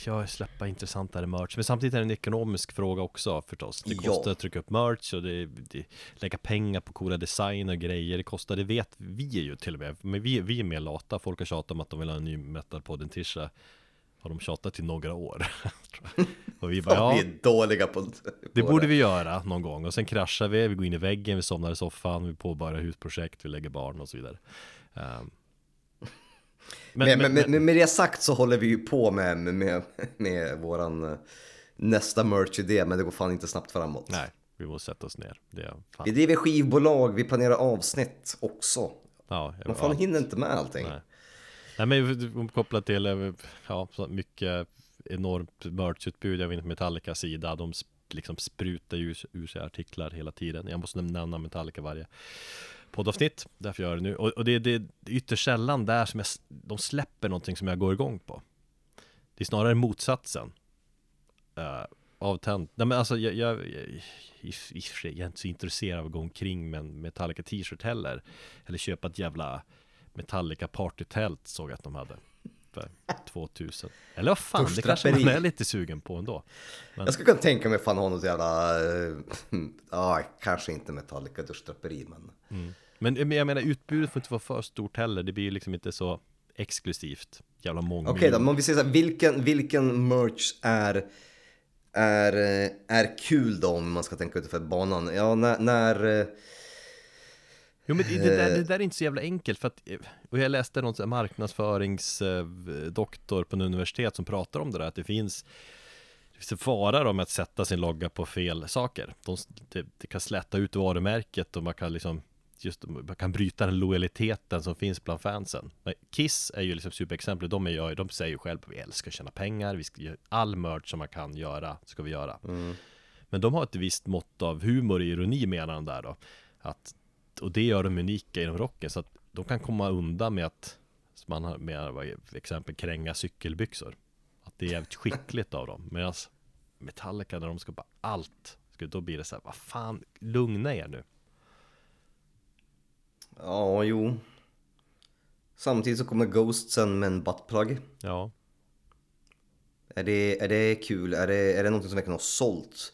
ja, släppa intressantare merch. Men samtidigt är det en ekonomisk fråga också förstås. Det Ja. kostar att trycka upp merch och det, det lägga pengar på coola design och grejer. Det kostar, det vet vi ju till och med. Men vi, vi är mer lata. Folk har tjatat om att de vill ha en ny metalpodden tisha. Har de tjatat i några år. och vi bara, Ja, ja, vi är dåliga på, det borde vi göra någon gång och sen kraschar vi, vi går in i väggen, vi somnar i soffan, vi påbörjar husprojekt, vi lägger barn och så vidare. Ehm. Men, men, men, med det sagt så håller vi ju på med, med, med, våran eh, nästa merch-idé, men det går fan inte snabbt framåt. nej, vi måste sätta oss ner. Det är fan, Vi driver skivbolag, vi planerar avsnitt också. ja, Man fan ja, hinner inte med allting. nej. nej men kopplat till, eh, ja, så mycket enormt merchutbud, jag vet inte Metallicas sida, de liksom sprutar ju ur sig artiklar hela tiden. Jag måste nämna Metallica varje poddavsnitt, därför gör jag det nu. Och, och det, det är ytterst sällan där som jag, de släpper någonting som jag går igång på. Det är snarare motsatsen. Uh, avtänd. Nej men alltså jag, jag, jag, i, i jag är inte så intresserad av att gå omkring med en Metallica t-shirt heller. Eller köpa ett jävla Metallica partytält såg jag att de hade. För 2000. Eller vad fan, det kanske man är lite sugen på ändå. Jag skulle kunna tänka mig fan ha något jävla, eh, ja kanske inte Metallica duschdraperi men. Men men jag menar utbudet får inte vara för stort heller. Det blir ju liksom inte så exklusivt. Jävla många Okej då, men om vi säger så här, vilken, vilken merch är, är, eh, är kul då om man ska tänka utifrån banan? Ja, när, när eh, Jo men det, det, där, det där är inte så jävla enkelt för att eh, Och jag läste någon marknadsföringsdoktor på en universitet som pratar om det där att det finns Det finns en fara då med att sätta sin logga på fel saker. De, det, det kan släta ut varumärket och man kan liksom Just man kan bryta den lojaliteten som finns bland fansen. Men Kiss är ju liksom superexempel, de, är, de säger ju själva vi älskar att tjäna pengar, vi ska all merch som man kan göra, ska vi göra. Men de har ett visst mått av humor och ironi menar han där då att, Och det gör dem unika inom rocken så att de kan komma undan med att man har med vad exempel kränga cykelbyxor Att det är jävligt skickligt av dem Medan Metallica när de ska bara allt Då blir det så här, vad fan, lugna er nu ja jo. Samtidigt så kommer Ghost sen med en buttplug. Ja, Är det, är det kul? Är det, är det någonting som verkligen har sålt?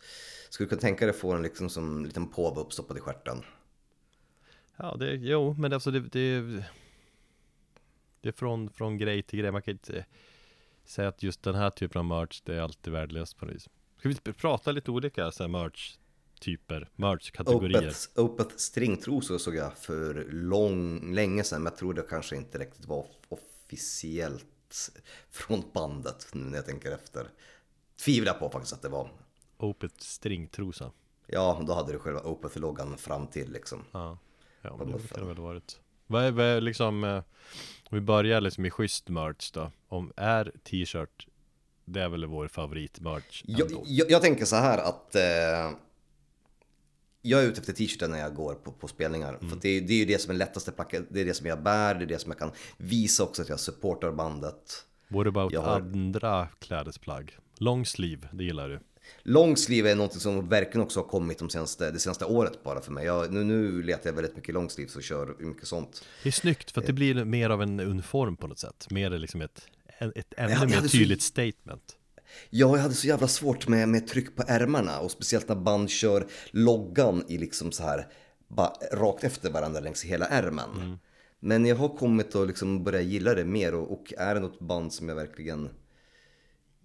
Skulle du kunna tänka dig att få den liksom som en liten påve uppstoppad i stjärten? Ja det, jo men alltså det, det Det är från, från grej till grej, man kan inte säga att just den här typen av merch det är alltid värdelöst på något vis Ska vi prata lite olika så här merch typer, merch-kategorier? Opeth, Opeth stringtrosor såg jag för lång, länge sedan, men jag tror det kanske inte riktigt var officiellt från bandet nu när jag tänker efter. Tvivlar på faktiskt att det var. Opet stringtrosa Ja, då hade du själva Opeth-loggan fram till liksom. Ja, ja men det kan det väl varit Vad är, vad är liksom eh, Om vi börjar liksom i schysst merch då Om är t-shirt Det är väl vår favorit-merch Jag, jag, jag tänker så här att eh, jag är ute efter t-shirten när jag går på, på spelningar. För att det, det är ju det som är lättaste plagget, det är det som jag bär, det är det som jag kan visa också att jag supportar bandet. What about jag har- andra klädesplagg? Long sleeve, det gillar du? Long sleeve är något som verkligen också har kommit de senaste, det senaste året bara för mig. Jag, nu, nu letar jag väldigt mycket long sleeves och kör mycket sånt. Det är snyggt för att det blir mer av en uniform på något sätt Mer liksom ett, ett ännu jag mer hade så- tydligt statement Ja, jag hade så jävla svårt med, med tryck på ärmarna och speciellt när band kör loggan i liksom så här bara rakt efter varandra längs hela ärmen. Men jag har kommit att liksom börja gilla det mer och, och är det något band som jag verkligen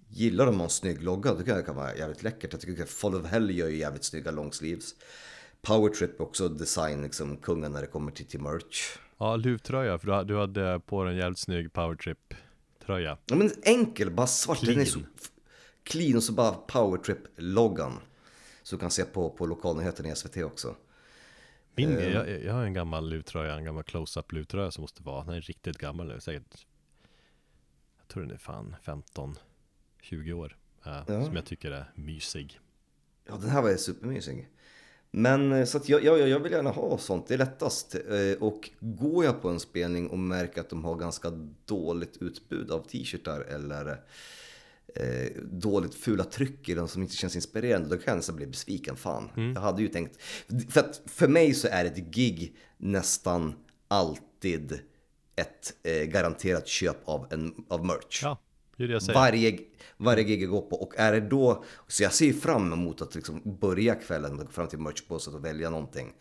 gillar har en snygg logga, kan det kan vara jävligt läckert. Jag tycker att Fall of Hell gör ju jävligt snygga longsleeves. Power Trip är också design, liksom kungen när det kommer till, till merch. Ja, luvtröja, för du, ha- du hade på dig en jävligt snygg powertrip tröja Ja men enkel, bara svart. Den är så Clean. clean och så bara Power Trip-loggan. Så du kan se på, på lokalnyheterna i SVT också. Min, Eh. jag, jag har en gammal luvtröja, en gammal close-up luvtröja som måste vara, den är riktigt gammal nu, säkert Jag tror den är fan 15-20 år eh, Ja. Som jag tycker är mysig Ja, den här var ju supermysig. Men eh, så att jag, jag, jag vill gärna ha sånt, det är lättast. Eh, Och går jag på en spelning och märker att de har ganska dåligt utbud av t-shirtar eller eh, dåligt fula tryck i den som inte känns inspirerande, då kan jag nästan bli besviken. Fan, jag hade ju tänkt... För att för mig så är ett gig nästan alltid ett eh, garanterat köp av, en, av merch. Ja, det är det jag säger Varje, varje gig jag går på. Och är det då, så jag ser fram emot att liksom börja kvällen gå fram till merchbåset och välja någonting.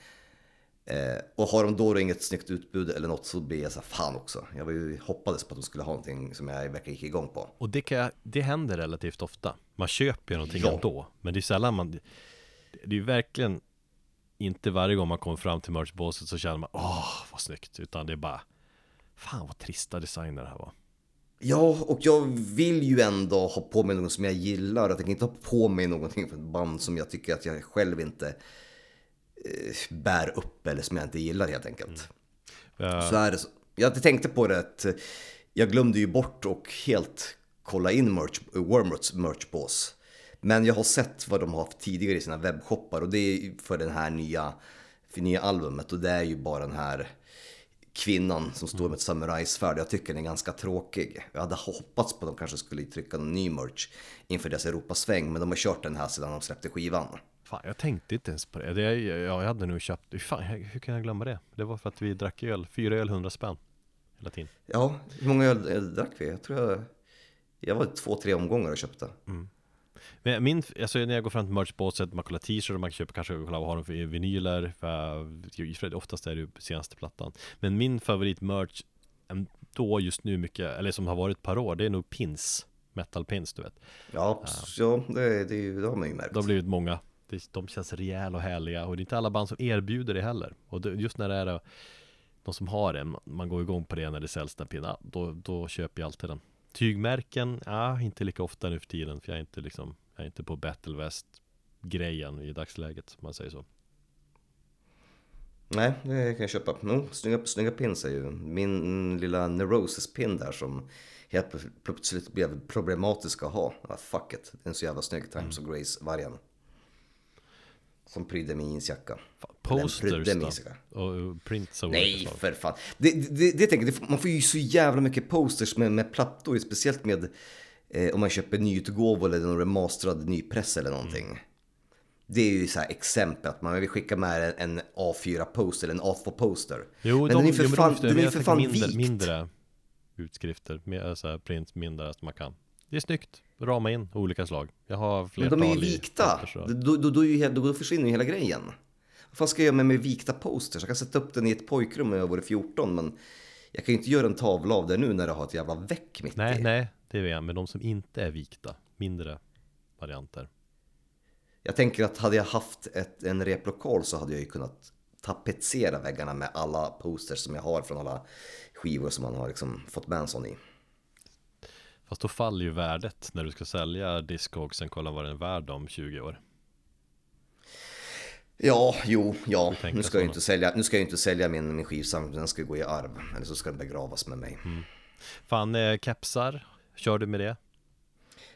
Eh, och har de då, då inget snyggt utbud eller något så blir jag så här, fan också. Jag var ju, hoppades på att de skulle ha någonting som jag verkligen gick igång på. Och det, kan det händer relativt ofta Man köper ju någonting Ja. ändå Men det är sällan man Det det är ju verkligen Inte varje gång man kommer fram till merchbåset så känner man Åh, vad snyggt Utan det är bara Fan vad trista designer det här var Ja, och jag vill ju ändå ha på mig något som jag gillar. Jag tänker inte ha på mig någonting för ett band som jag tycker att jag själv inte eh, bär upp eller som jag inte gillar helt enkelt. Eh, Så är det så. Jag tänkte på det att eh, jag glömde ju bort och helt kolla in merch, Wormroots merchbås. Men jag har sett vad de har haft tidigare i sina webbshoppar och det är för den här nya, för nya albumet och det är ju bara den här kvinnan som står med ett samurajsvärd. Jag tycker den är ganska tråkig. Jag hade hoppats på att de kanske skulle trycka någon ny merch inför deras Europasväng men de har kört den här sedan de släppte skivan. Fan, jag tänkte inte ens på det. det är, ja, jag hade nog köpt, fan, hur kan jag glömma det? Det var för att vi drack öl, fyra öl, 100 spänn Hela tiden Ja, hur många öl öl drack vi? Jag tror jag, jag var två, tre omgångar och köpte. Men min, alltså när jag går fram till merchbåset, man kollar t-shirts, man köper kanske, kolla har de för vinyler, för, oftast är det ju senaste plattan. Men min favorit-merch, då just nu mycket, eller som har varit ett par år, det är nog pins. Metal pins du vet. Ja, ja. det, det, det har man ju märkt. Det har blivit många. Det- De känns rejäla och härliga. Och det är inte alla band som erbjuder det heller. Och det, just när det är de som har det, man går igång på det när det säljs den pinnen, då, då köper jag alltid den. Tygmärken, ja inte lika ofta nu för tiden för jag är inte liksom Jag är inte på Battle West grejen i dagsläget om man säger så Nej, det kan jag köpa. No, snygga, snygga pins är ju min lilla Neurosis-pin där som helt plö- plötsligt blev problematisk att ha. Ah, fuck it, den är så jävla snygg, Times of Grace-vargen. Som prydde min jeansjacka. Posters min då? Och prints av Nej, för fan. Det, det, det tänker jag, det, man får ju så jävla mycket posters med, med plattor, speciellt med eh, om man köper nyutgåvor eller någon remasterad nypress eller någonting. Det är ju så här exempel att man vill skicka med en, en A4-poster eller en A2-poster. Jo, men de, den är för jo, men fan, de, den är men för fan mindre, vikt. mindre utskrifter, mer så här print, mindre som man kan Det är snyggt, rama in olika slag Jag har Men flertal de är ju vikta. Då, då, då, då försvinner ju hela grejen. Vad fan ska jag göra med, med vikta posters? Jag kan sätta upp den i ett pojkrum när jag var 14 men jag kan ju inte göra en tavla av det nu när det har ett jävla väck mitt Nej, i. nej, det vet jag, men de som inte är vikta, mindre varianter Jag tänker att hade jag haft ett, en replokal så hade jag ju kunnat tapetsera väggarna med alla posters som jag har från alla skivor som man har liksom fått med en sån i. Fast då faller ju värdet när du ska sälja Discogsen, kolla vad den är värd om 20 år Ja, jo, ja. Nu ska, jag inte sälja, nu ska jag inte sälja min, min skivsamling, den ska gå i arv. Eller så ska den begravas med mig. Fan, eh, kepsar, kör du med det?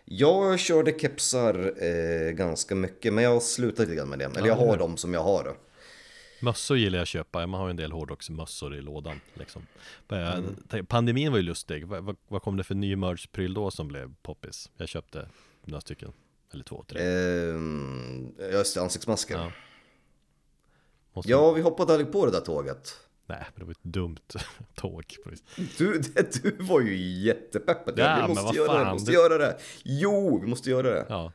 Jag körde kepsar eh, ganska mycket, men jag har slutat lite grann med det. Eller Ja, jag har dem som jag har. Mössor gillar jag att köpa, man har ju en del hårdrocksmössor i lådan liksom. Eh, Mm. Pandemin var ju lustig, vad, vad, vad kom det för ny merch-pryl då som blev poppis? Jag köpte några stycken, eller två, tre Eh, just det, ansiktsmasker. Ja. Ja. Måste- vi hoppade aldrig på det där tåget. Nej, men det var ett dumt tåg. Du, det, du var ju jättepeppad. Ja, vi måste göra det, fan, vi måste det- göra det. Jo, vi måste göra det. Ja,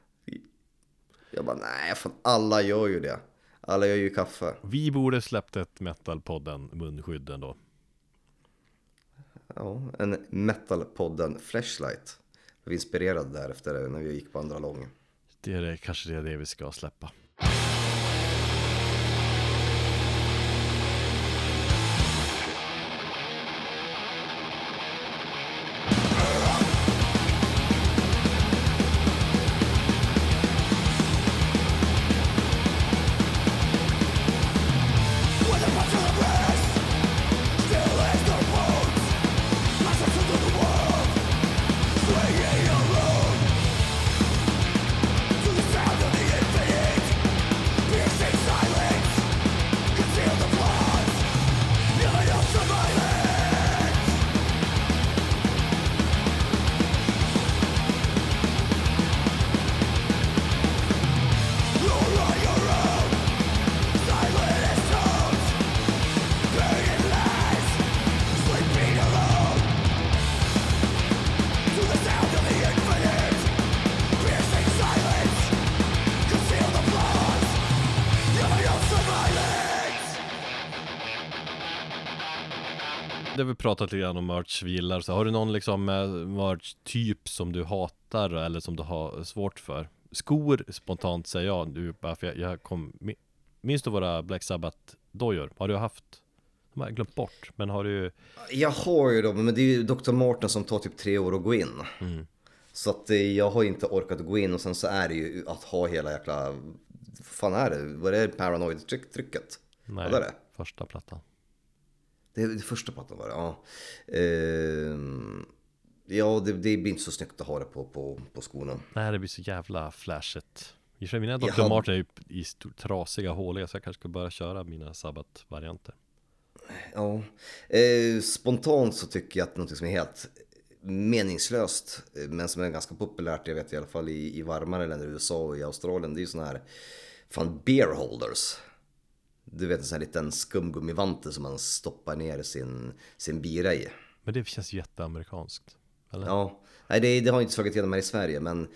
Jag bara, nej, fan alla gör ju det. Alla gör ju kaffe. Vi borde släppt ett metalpodden munskydd ändå. Ja, en metalpodden Flashlight. Jag var inspirerad därefter när vi gick på andra lång. Det är det, kanske det är det vi ska släppa. Pratat lite grann om merch vi gillar. Så har du någon liksom eh, merch-typ som du hatar eller som du har svårt för? Skor spontant säger jag nu bara för jag, jag kom mi- Minns du våra Black Sabbath-dojor? Har du haft? De har jag glömt bort, men har du Jag har ju dem, men det är ju Dr. Martin som tar typ tre år att gå in. Så att eh, jag har inte orkat gå in och sen så är det ju att ha hela jäkla... Vad fan är det? Vad är det paranoid-trycket? Nej, det? första plattan Det är det första plattan var det, ja. Ehm, ja, det, det blir inte så snyggt att ha det på, på, på skorna. Nej, det blir så jävla flashigt I och för mina Dr. Har- Martin är ju i stor, trasiga, håliga Så jag kanske ska börja köra mina Sabbath-varianter Ja, eh, spontant så tycker jag att något som är helt meningslöst, eh, men som är ganska populärt, jag vet i alla fall i, i varmare länder, USA och i Australien, det är ju sådana här fan beer holders. Du vet en sån här liten skumgummivante som man stoppar ner sin, sin bira i. Men det känns jätteamerikanskt Eller? Ja, nej det, det har inte slagit igenom här i Sverige men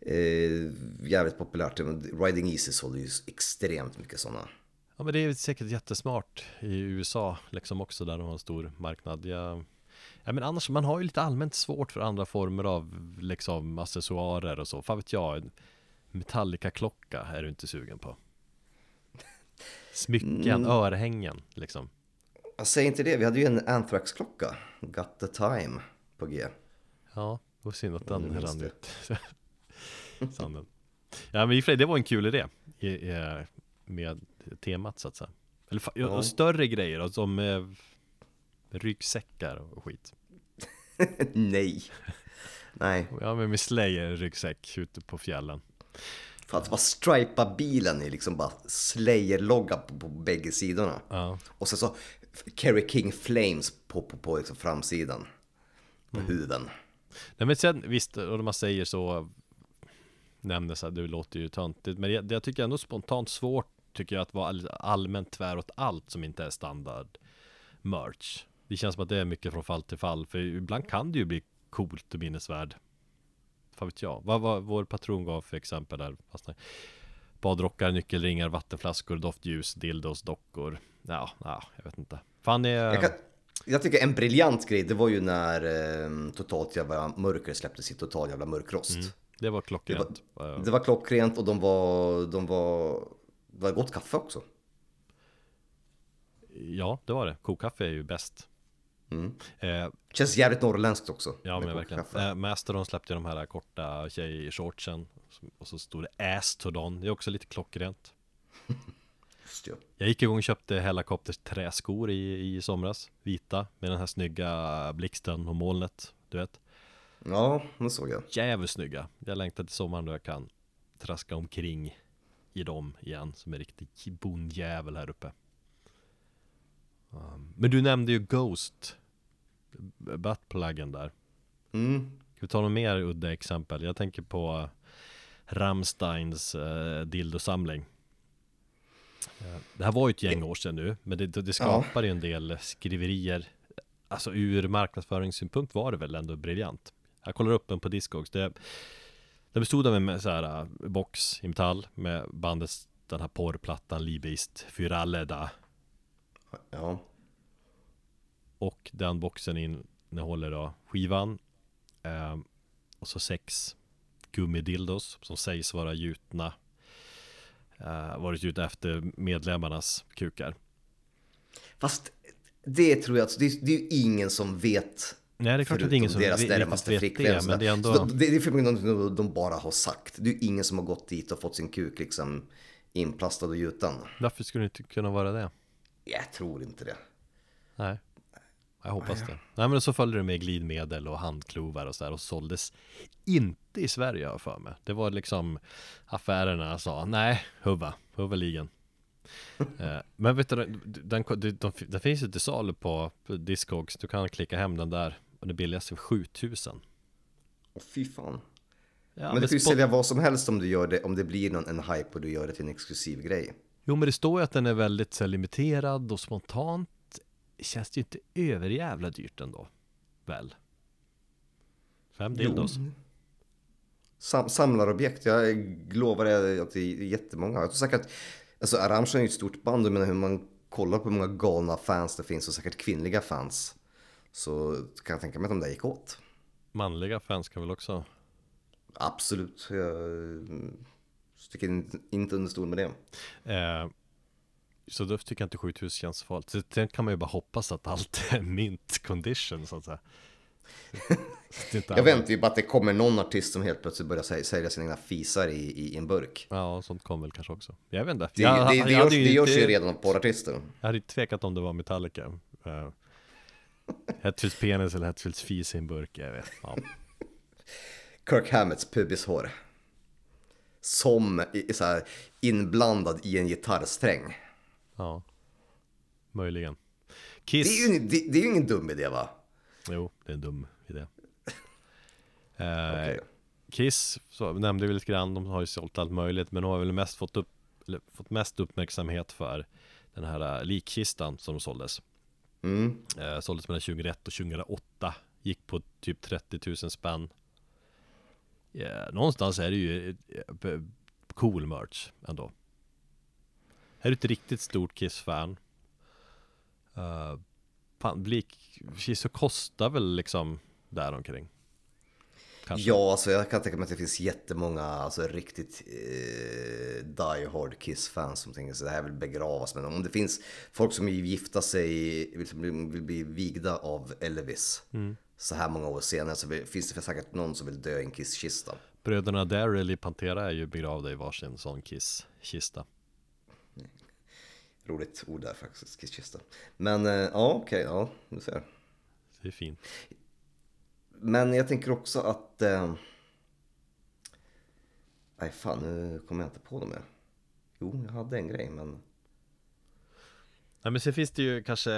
eh, jävligt populärt. Riding Easy sålde ju extremt mycket sådana. Ja men det är säkert jättesmart i USA liksom också där de har en stor marknad jag, ja, men annars, man har ju lite allmänt svårt för andra former av liksom accessoarer och så Fan vet jag, Metallica-klocka är du inte sugen på Smycken, örhängen liksom. Jag säger inte det, vi hade ju en Anthrax-klocka, Got the Time på G. Ja, det var synd att den Mm, rann ut. Sanden. Ja men i det var en kul idé Med temat så att säga. Eller Ja. större grejer, alltså, som eh, ryggsäckar och skit. Nej. Nej, Ja men med Slayer ryggsäck ute på fjällen för att bara stripa bilen i liksom bara Slayer-logga på, på bägge sidorna. Ja, Och sen så Kerry King Flames på, på, på liksom framsidan. På huven. Nej men sen visst, och när man säger så Nämner så här, det låter ju töntigt Men jag, jag tycker ändå spontant svårt Tycker jag att vara all, allmänt tvär åt allt som inte är standard Merch Det känns som att det är mycket från fall till fall För ibland kan det ju bli coolt och minnesvärd Vad vet jag Vad var vår patron gav för exempel där. Badrockar, nyckelringar, vattenflaskor, doftljus, dildos, dockor Ja, ja, jag vet inte Fan är Jag, kan, jag tycker en briljant grej, det var ju när eh, Totalt Jävla Mörker släppte sitt Total Jävla Mörkrost. Mm. Det var klockrent Eh, Det var klockrent och de var, de var, det var gott kaffe också. Ja, det var det. Kokkaffe är ju bäst. Mm. Eh, Känns jävligt norrländskt också. ja, men verkligen. kokkaffe. Eh, Mastodon släppte ju de här korta tjejshortsen. Och så stod det Astodon. Det är också lite klockrent. Jag gick igång och köpte Hellacopters träskor i, i somras. Vita. Med den här snygga blixten och molnet. Du vet. Ja, det såg jag. Jävligt snygga. Jag längtar till sommaren då jag kan traska omkring i dem igen. Som en riktig bondjävel här uppe. Um, men du nämnde ju Ghost. Buttpluggen där. Mm. Ska vi ta något mer udda exempel? Jag tänker på Rammsteins eh, dildosamling. Eh, Det här var ju ett gäng år sedan nu, men det, det skapar ju en del skriverier. Alltså ur marknadsföringssynpunkt var det väl ändå briljant. Jag kollar upp den på Discogs. Det, det bestod av en så här, eh, box i metall med bandets den här porrplattan Libeist Fyralleda Ja. Och den boxen innehåller då skivan eh, Och så sex gummidildos som sägs vara gjutna eh, Varit gjutna efter medlemmarnas kukar Fast det tror jag, att det, är- det är ju ingen som vet Nej det är klart att det är ingen som deras närmaste vet flickvän. det Men det är ändå Så de- det, det är förmodligen något de bara har sagt. Det är ju ingen som har gått dit och fått sin kuk liksom inplastad och gjuten. Varför skulle det inte kunna vara det? Jag tror inte det. Nej Jag hoppas det. Nej men så följde det med glidmedel och handklovar och sådär och såldes inte i Sverige jag för mig. Det var liksom affärerna sa nej, huva, huvaligen eh, Men vet du, den, den, den, finns ju till salu på, Discogs. Du kan klicka hem den där och det billigaste är 7000 Åh fy fan. ja, men du kan ju sälja vad som helst om du gör det, om det blir någon, en hype och du gör det till en exklusiv grej. Jo men det står ju att den är väldigt limiterad och spontant Känns det ju inte överjävla dyrt ändå Väl? Fem dildos? Sam, samlarobjekt, jag lovar att det är jättemånga. Jag tror säkert, alltså Arantxa är ju ett stort band, menar hur man kollar på hur många galna fans det finns och säkert kvinnliga fans. Så kan jag tänka mig att de där gick åt. Manliga fans kan väl också Absolut, jag sticker inte, inte under stol med det. Eh, så då tycker jag inte 7000 känns farligt. Så Sen kan man ju bara hoppas att allt är mint condition så att säga. Det Jag väntar ju bara att det kommer någon artist som helt plötsligt börjar säl- sälja sina egna fisar i, i, en burk. Ja, sånt kommer väl kanske också. Jag vet inte. Det, jag, det, det, jag görs, ju det görs ju redan på artister. Jag hade ju tvekat om det var Metallica. Uh, Hetfields penis eller Hetfields fis i en burk, jag vet. Ja. Kirk Hammetts pubishår. Som i, så här, inblandad i en gitarrsträng. Ja. Möjligen. Det Kiss. är, ju, det, det är ju ingen dum idé va? Jo, det är en dum idé. Eh, Okej. Kiss, så nämnde vi lite grann, de har ju sålt allt möjligt Men de har väl mest fått, upp, eller, fått mest uppmärksamhet för Den här eh, likkistan som såldes Mm. eh, Såldes mellan 2001 och 2008 Gick på typ 30 000 spänn Ja, Någonstans är det ju eh, b- cool merch ändå Är du ett riktigt stort Kiss-fan uh, Fan, Likkistor kostar väl liksom däromkring Kanske. Ja, alltså jag kan tänka mig att det finns jättemånga alltså, riktigt eh, die hard Kiss-fans som tänker sig det här vill begravas. Men om det finns folk som vill gifta sig, vill, bli- vill bli vigda av Elvis så här många år senare så finns det säkert någon som vill dö i en Kiss-kista. Bröderna Darrell i Pantera är ju begravda i varsin sån Kiss-kista Roligt ord där faktiskt, Kiss-kista. Men eh, ja, okej, ja, du ser. Det är fint Men jag tänker också att... Eh... Nej fan, nu kommer jag inte på dem mer. Jo, jag hade en grej men... Nej men sen finns det ju kanske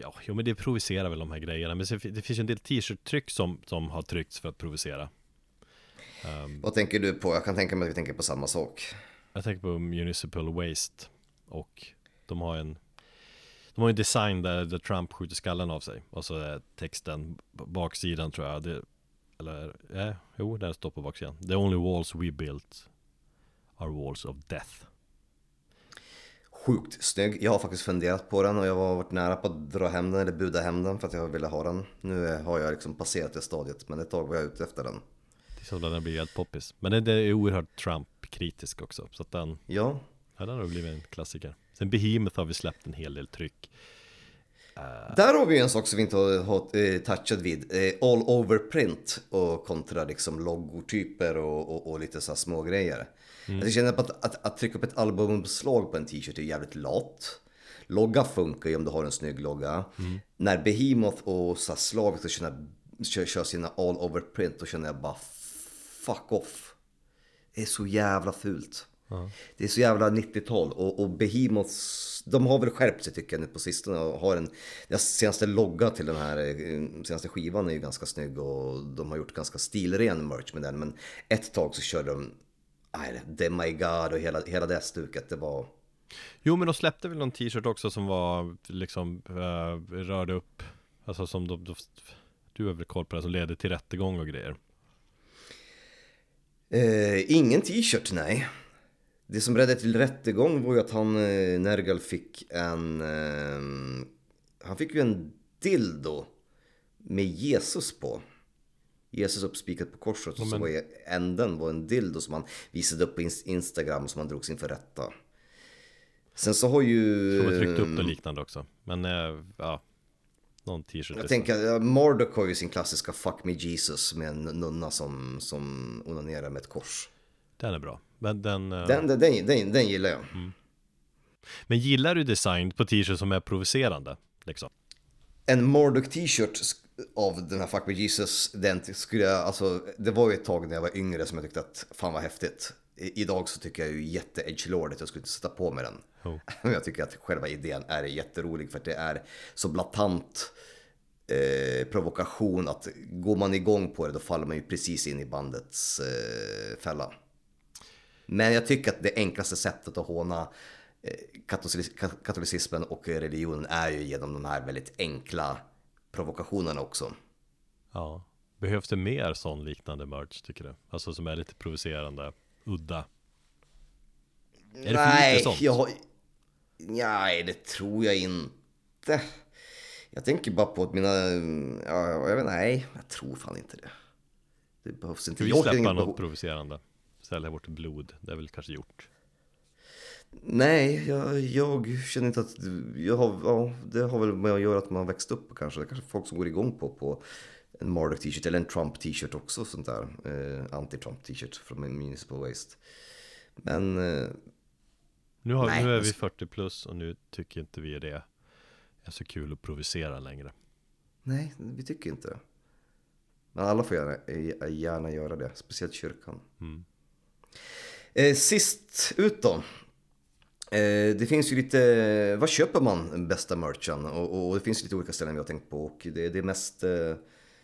Ja, jo men det provocerar väl de här grejerna Men sen, det finns ju en del t-shirt-tryck som, som har tryckts för att provocera Vad tänker du på? Jag kan tänka mig att vi tänker på samma sak. Jag tänker på Municipal Waste Och de har en De har en design där, där Trump skjuter skallen av sig Och så är texten Baksidan tror jag det, Eller, eh, jo den står på baksidan The only walls we built Are walls of death Sjukt snygg. Jag har faktiskt funderat på den och jag har varit nära på att dra hem den eller buda hem den för att jag ville ha den. Nu har jag liksom passerat det stadiet men ett tag var jag ute efter den. Det är så den blir helt poppis Men den, är oerhört Trump-kritisk också Så att den Ja, den har nog blivit en klassiker. Sen Behemoth har vi släppt en hel del tryck. där har vi ju en sak som vi inte har, har eh, touchat vid. Eh, all over print och kontra liksom logotyper och, och, och lite så små grejer. Jag känner på att, att, att trycka upp ett albumslag på en t-shirt är jävligt lat. Logga funkar ju om du har en snygg logga. När Behemoth och så Slavic ska köra, kör, kör sina all over print då känner jag bara fuck off. Det är så jävla fult. Det är så jävla 90-tal och, och Behemoths, de har väl skärpt sig tycker jag nu på sistone och har en, deras senaste logga till den här eh, senaste skivan är ju ganska snygg och de har gjort ganska stilren merch med den men ett tag så körde de, nej, det My God och hela, hela det stuket, det var, Jo, men de släppte väl någon t-shirt också som var liksom uh, rörde upp, alltså som de, de, du har väl koll på det, som ledde till rättegång och grejer. eh, ingen t-shirt nej. Det som ledde till rättegång var ju att han, eh, Nergal fick en... Eh, han fick ju en dildo med Jesus på. Jesus uppspikat på korset och så var änden var en dildo som han visade upp på ins- Instagram som han drogs inför rätta. Sen så har ju... Jag tror jag tryckte upp det liknande också. Men eh, ja, någon t-shirt. Jag tänker, ja, Marduk har ju sin klassiska Fuck Me Jesus med en nunna som, som onanerar med ett kors. Den är bra. Men, den, eh, Den, den, den, den, den gillar jag. men gillar du design på t-shirt som är provocerande? Liksom? En Marduk t-shirt av den här Fuck Me Jesus, den skulle jag, alltså det var ju ett tag när jag var yngre som jag tyckte att fan vad häftigt. I, idag så tycker jag ju jätte edgelordigt, jag skulle inte sätta på mig den. Oh. Men jag tycker att själva idén är jätterolig för att det är så blatant eh, provokation att går man igång på det då faller man ju precis in i bandets eh, fälla. Men jag tycker att det enklaste sättet att håna eh, katolicis- ka- katolicismen och religionen är ju genom de här väldigt enkla provokationerna också. Ja. Behövs det mer sån liknande merch tycker du? Alltså som är lite provocerande, udda? Är Nej, jag. Nej, det tror jag inte. Jag tänker bara på att mina... Ja, jag vet, nej, jag tror fan inte det. Det behövs inte. Ska vi släppa något behov- provocerande? Sälja vårt blod, det är väl kanske gjort? Nej, jag, jag känner inte att... Jag har, ja, det har väl med att göra att man växt upp kanske. Det är kanske folk som går igång på, på en Marduk t-shirt eller en Trump t-shirt också. Sånt där. Eh, Anti-Trump t-shirt från Municipal Waste. Men eh, Nu, har, Nej, nu är vi 40 plus och nu tycker inte vi det är så kul att provocera längre. nej, vi tycker inte det. Men alla får gärna, eh, gärna göra det, speciellt kyrkan. Mm. Eh, sist ut då. Eh, det finns ju lite, vad köper man bästa merchen? Och, och det finns lite olika ställen vi har tänkt på och det, det är mest eh,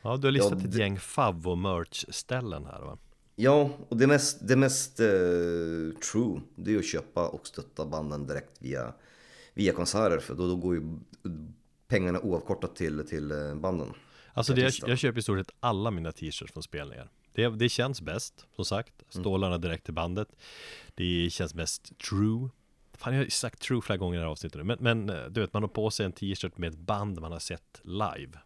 Ja, du har listat Ja, ett gäng favvo merch ställen här va? Ja, och det mest, det mest eh, true, det är att köpa och stötta banden direkt via, via konserter. För då, då går ju pengarna oavkortat till, till banden. Alltså det, jag, jag köper i stort sett alla mina t-shirts från spelningar. Det, det känns bäst, som sagt. Stålarna direkt till bandet. Det känns mest true. Fan, jag har sagt true flera gånger i det här avsnittet nu. Men, men eh, du vet, man har på sig en t-shirt med ett band man har sett live.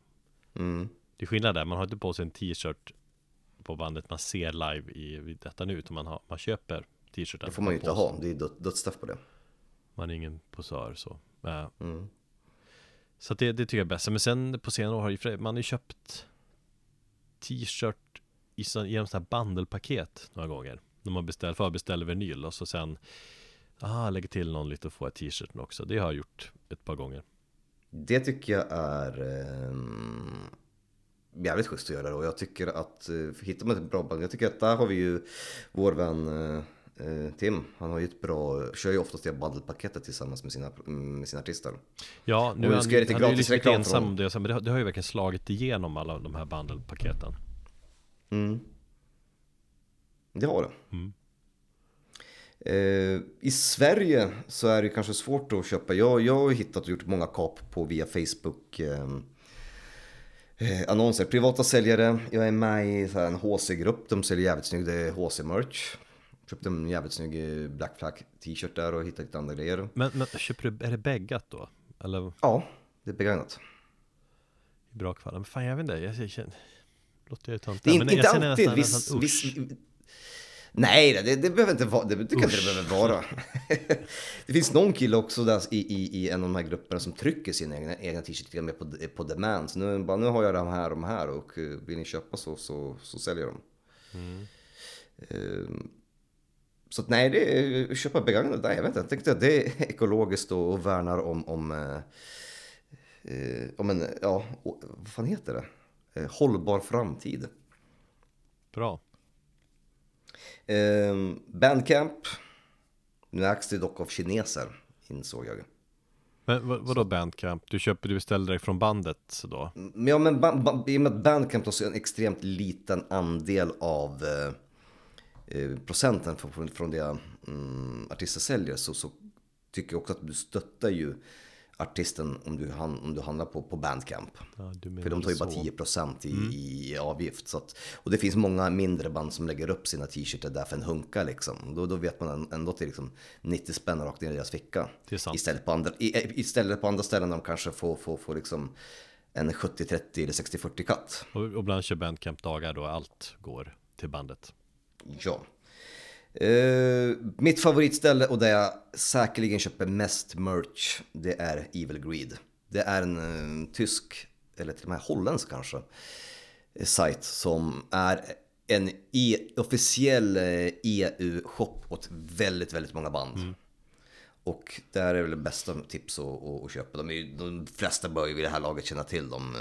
Mm. Det är skillnad där, man har inte på sig en t-shirt på bandet man ser live i detta nu. Utan man, har, man köper t-shirten. Det får man ju inte ha, det är död, dödsstraff på det. Man är ingen posör så. Mm. Så det, det tycker jag är bäst. Men sen på senare år har ju man har ju köpt t-shirt i så, genom sådana här bandelpaket några gånger. När man beställer, förbeställer vinyl och så sen ah, lägger till någon lite och får t-shirten också. Det har jag gjort ett par gånger. Det tycker jag är eh, jävligt schysst att göra och jag tycker att eh, hittar man ett bra band, jag tycker att där har vi ju vår vän eh, eh, Tim, han har ju ett bra, kör ju oftast det bandelpaketet tillsammans med sina, med sina artister. Ja, nu är han, lite han är ju lite för ensam om det, men det, har- det har ju verkligen slagit igenom alla de här bandelpaketen. Mm. Det har det. Mm. Eh, I Sverige så är det kanske svårt att köpa. Jag, jag har hittat och gjort många kap på via Facebook. Eh, eh, annonser. Privata säljare. Jag är med i en HC-grupp. De säljer jävligt snygg HC-merch. Köpte en jävligt snygg eh, Black Flag t-shirt där och hittade lite andra grejer. Men, men köper du, är det bäggat då? Eller Ja, det är begagnat. bra kvalitet? Men fan jag vet inte, jag, jag Låter jag töntigt Det är men inte, alltid. nästan- Viss, nästan viss, nej, det, det behöver inte vara. Det jag inte det behöver vara. det finns någon kille också där i, i, i en av de här grupperna som trycker sina egna, egna t-shirts på, på demand. Så nu, bara, nu har jag de här och de här och eh, vill ni köpa så, så, så säljer de. Mm. Ehm, Så att nej, det är köpa begagnat. Nej, jag vet inte. Jag tänkte att det är ekologiskt och, och värnar om, om, eh, eh, om en, ja, vad fan heter det? Eh, hållbar framtid. Bra Ehm, Bandcamp. Nu ägs det dock av kineser, insåg jag. Men vad, vadå bandcamp? Du köper, du beställer direkt från bandet då? Men ja, men ba, ba, i och med att Bandcamp tar en extremt liten andel av eh, eh, procenten från, från, från det mm, artister säljer så, så tycker jag också att du stöttar ju artisten om du, om du handlar på, på Bandcamp. Ja, För de tar ju bara så. 10% i, i avgift. Så att, och det finns många mindre band som lägger upp sina t-shirtar där för en hunka liksom. Då, då vet man ändå till liksom 90 spänn rakt ner i deras ficka. Istället på andra, i, istället på andra ställen där de kanske får, får, får liksom en 70-30 eller 60-40 cut. Och, och ibland kör Bandcamp-dagar då allt går till bandet. Ja. Eh, mitt favoritställe och där jag säkerligen köper mest merch, det är Evil Greed. Det är en eh, tysk, eller till och med holländsk kanske, eh, sajt som är en e officiell EU-shop åt väldigt, väldigt många band. Och där är väl det bästa tips att, att, köpa. De, är, de flesta bör ju vid det här laget känna till dem.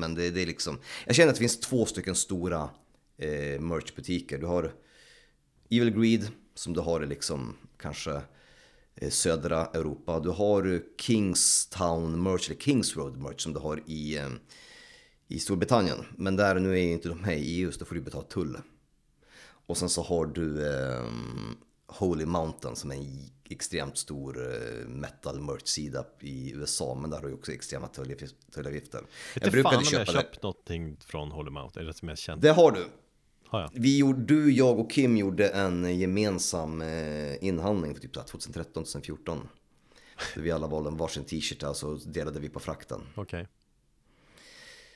Men det, det är liksom... Jag känner att det finns två stycken stora eh, merchbutiker. Du har Evil Greed som du har i liksom kanske eh, södra Europa. Du har eh, Kingstown Merch, eller Kings Road Merch som du har i, eh, i Storbritannien. Men där nu är ju inte de här i EU så då får du betala tull. Och sen så har du eh, Holy Mountain som är en extremt stor metal merch-sida i USA. Men där har du också extrema tullavgif- tullavgifter. Inte fan om jag det. köpt någonting från Holy Mount, är det som jag känt? Det har du. Vi gjorde, du, jag och Kim gjorde en gemensam eh, inhandling för typ så här 2013-2014. Där vi alla valde en varsin t-shirt och så delade vi på frakten. Okej.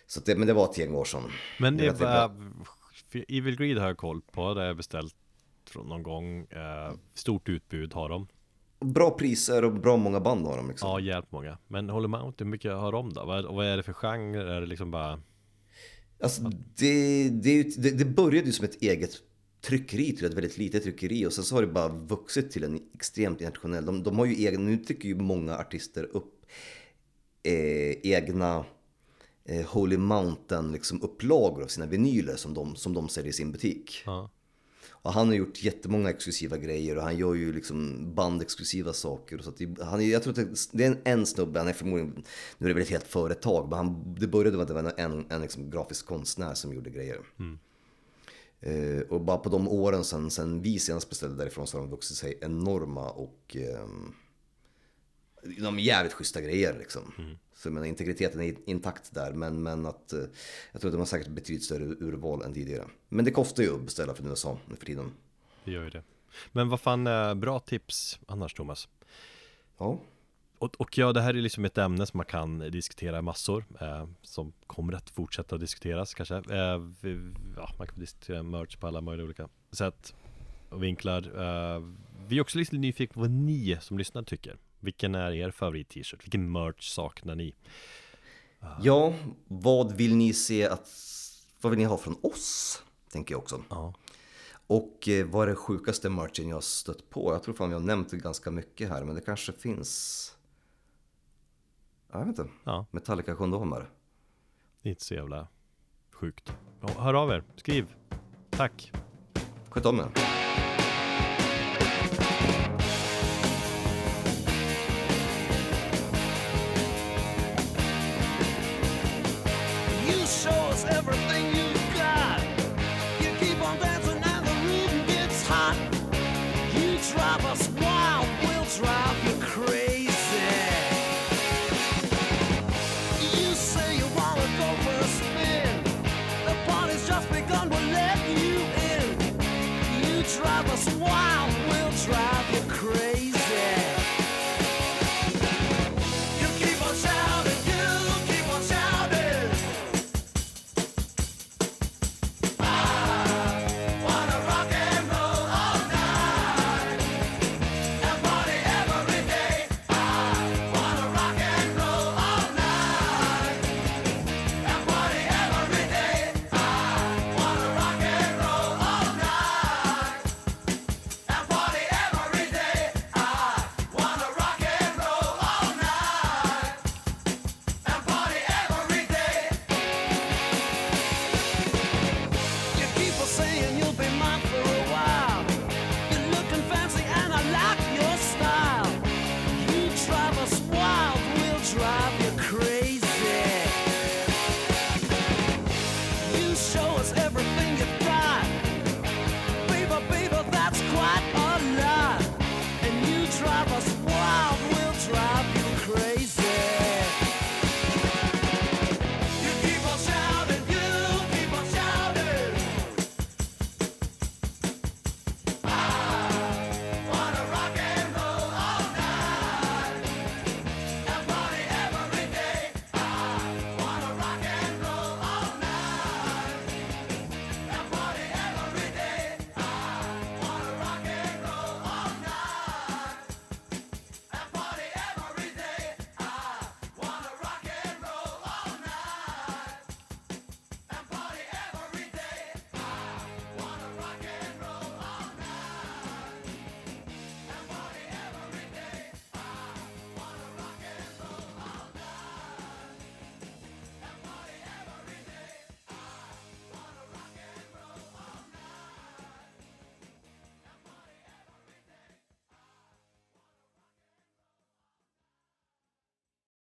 Så att det, men det var ett gäng år sedan. Men det var, Evil Greed har jag koll på, det har jag beställt från någon gång. Eh, stort utbud har de. Bra priser och bra många band har de liksom. Ja, hjälpt många. Men Holy Mount, hur mycket har de då? Vad, vad är det för genre? Är det liksom bara... Alltså, det, det, det, det började ju som ett eget tryckeri till ett väldigt litet tryckeri och sen så har det bara vuxit till en extremt internationell. De, de har ju egen, nu trycker ju många artister upp eh, egna eh, Holy Mountain liksom upplagor av sina vinyler som de, som de säljer i sin butik. Ja. Och han har gjort jättemånga exklusiva grejer och han gör ju liksom bandexklusiva saker. Och så det, han, jag tror att det, är en, en snubbe, han är förmodligen, nu är det väl ett helt företag, men han, det började med att det var en, en liksom grafisk konstnär som gjorde grejer. Eh, och bara på de åren sen, sen vi senast beställde därifrån så har de vuxit sig enorma och ehm, de är jävligt schyssta grejer liksom. Så jag menar, integriteten är intakt där men, men att eh, jag tror att de har säkert betydligt större urval än tidigare. Men det kostar ju att beställa från USA nu för tiden. Det gör ju det. Men vad fan, eh, bra tips annars Thomas. Ja, Och, och ja, det här är liksom ett ämne som man kan diskutera massor eh, Som kommer att fortsätta diskuteras kanske eh, vi, ja, Man kan diskutera merch på alla möjliga olika sätt och vinklar eh, Vi är också lite nyfikna på vad ni som lyssnar tycker Vilken är er favorit-t-shirt? Vilken merch saknar ni? ja vad vill ni se att, vad vill ni ha från oss? Tänker jag också. Ja, Och eh, vad är det sjukaste merchen jag har stött på? Jag tror fan vi har nämnt det ganska mycket här men det kanske finns Jag vet inte. ja Metallica-kondomer. det är inte så jävla sjukt Hör av er, skriv Tack Sköt om er. Ralph.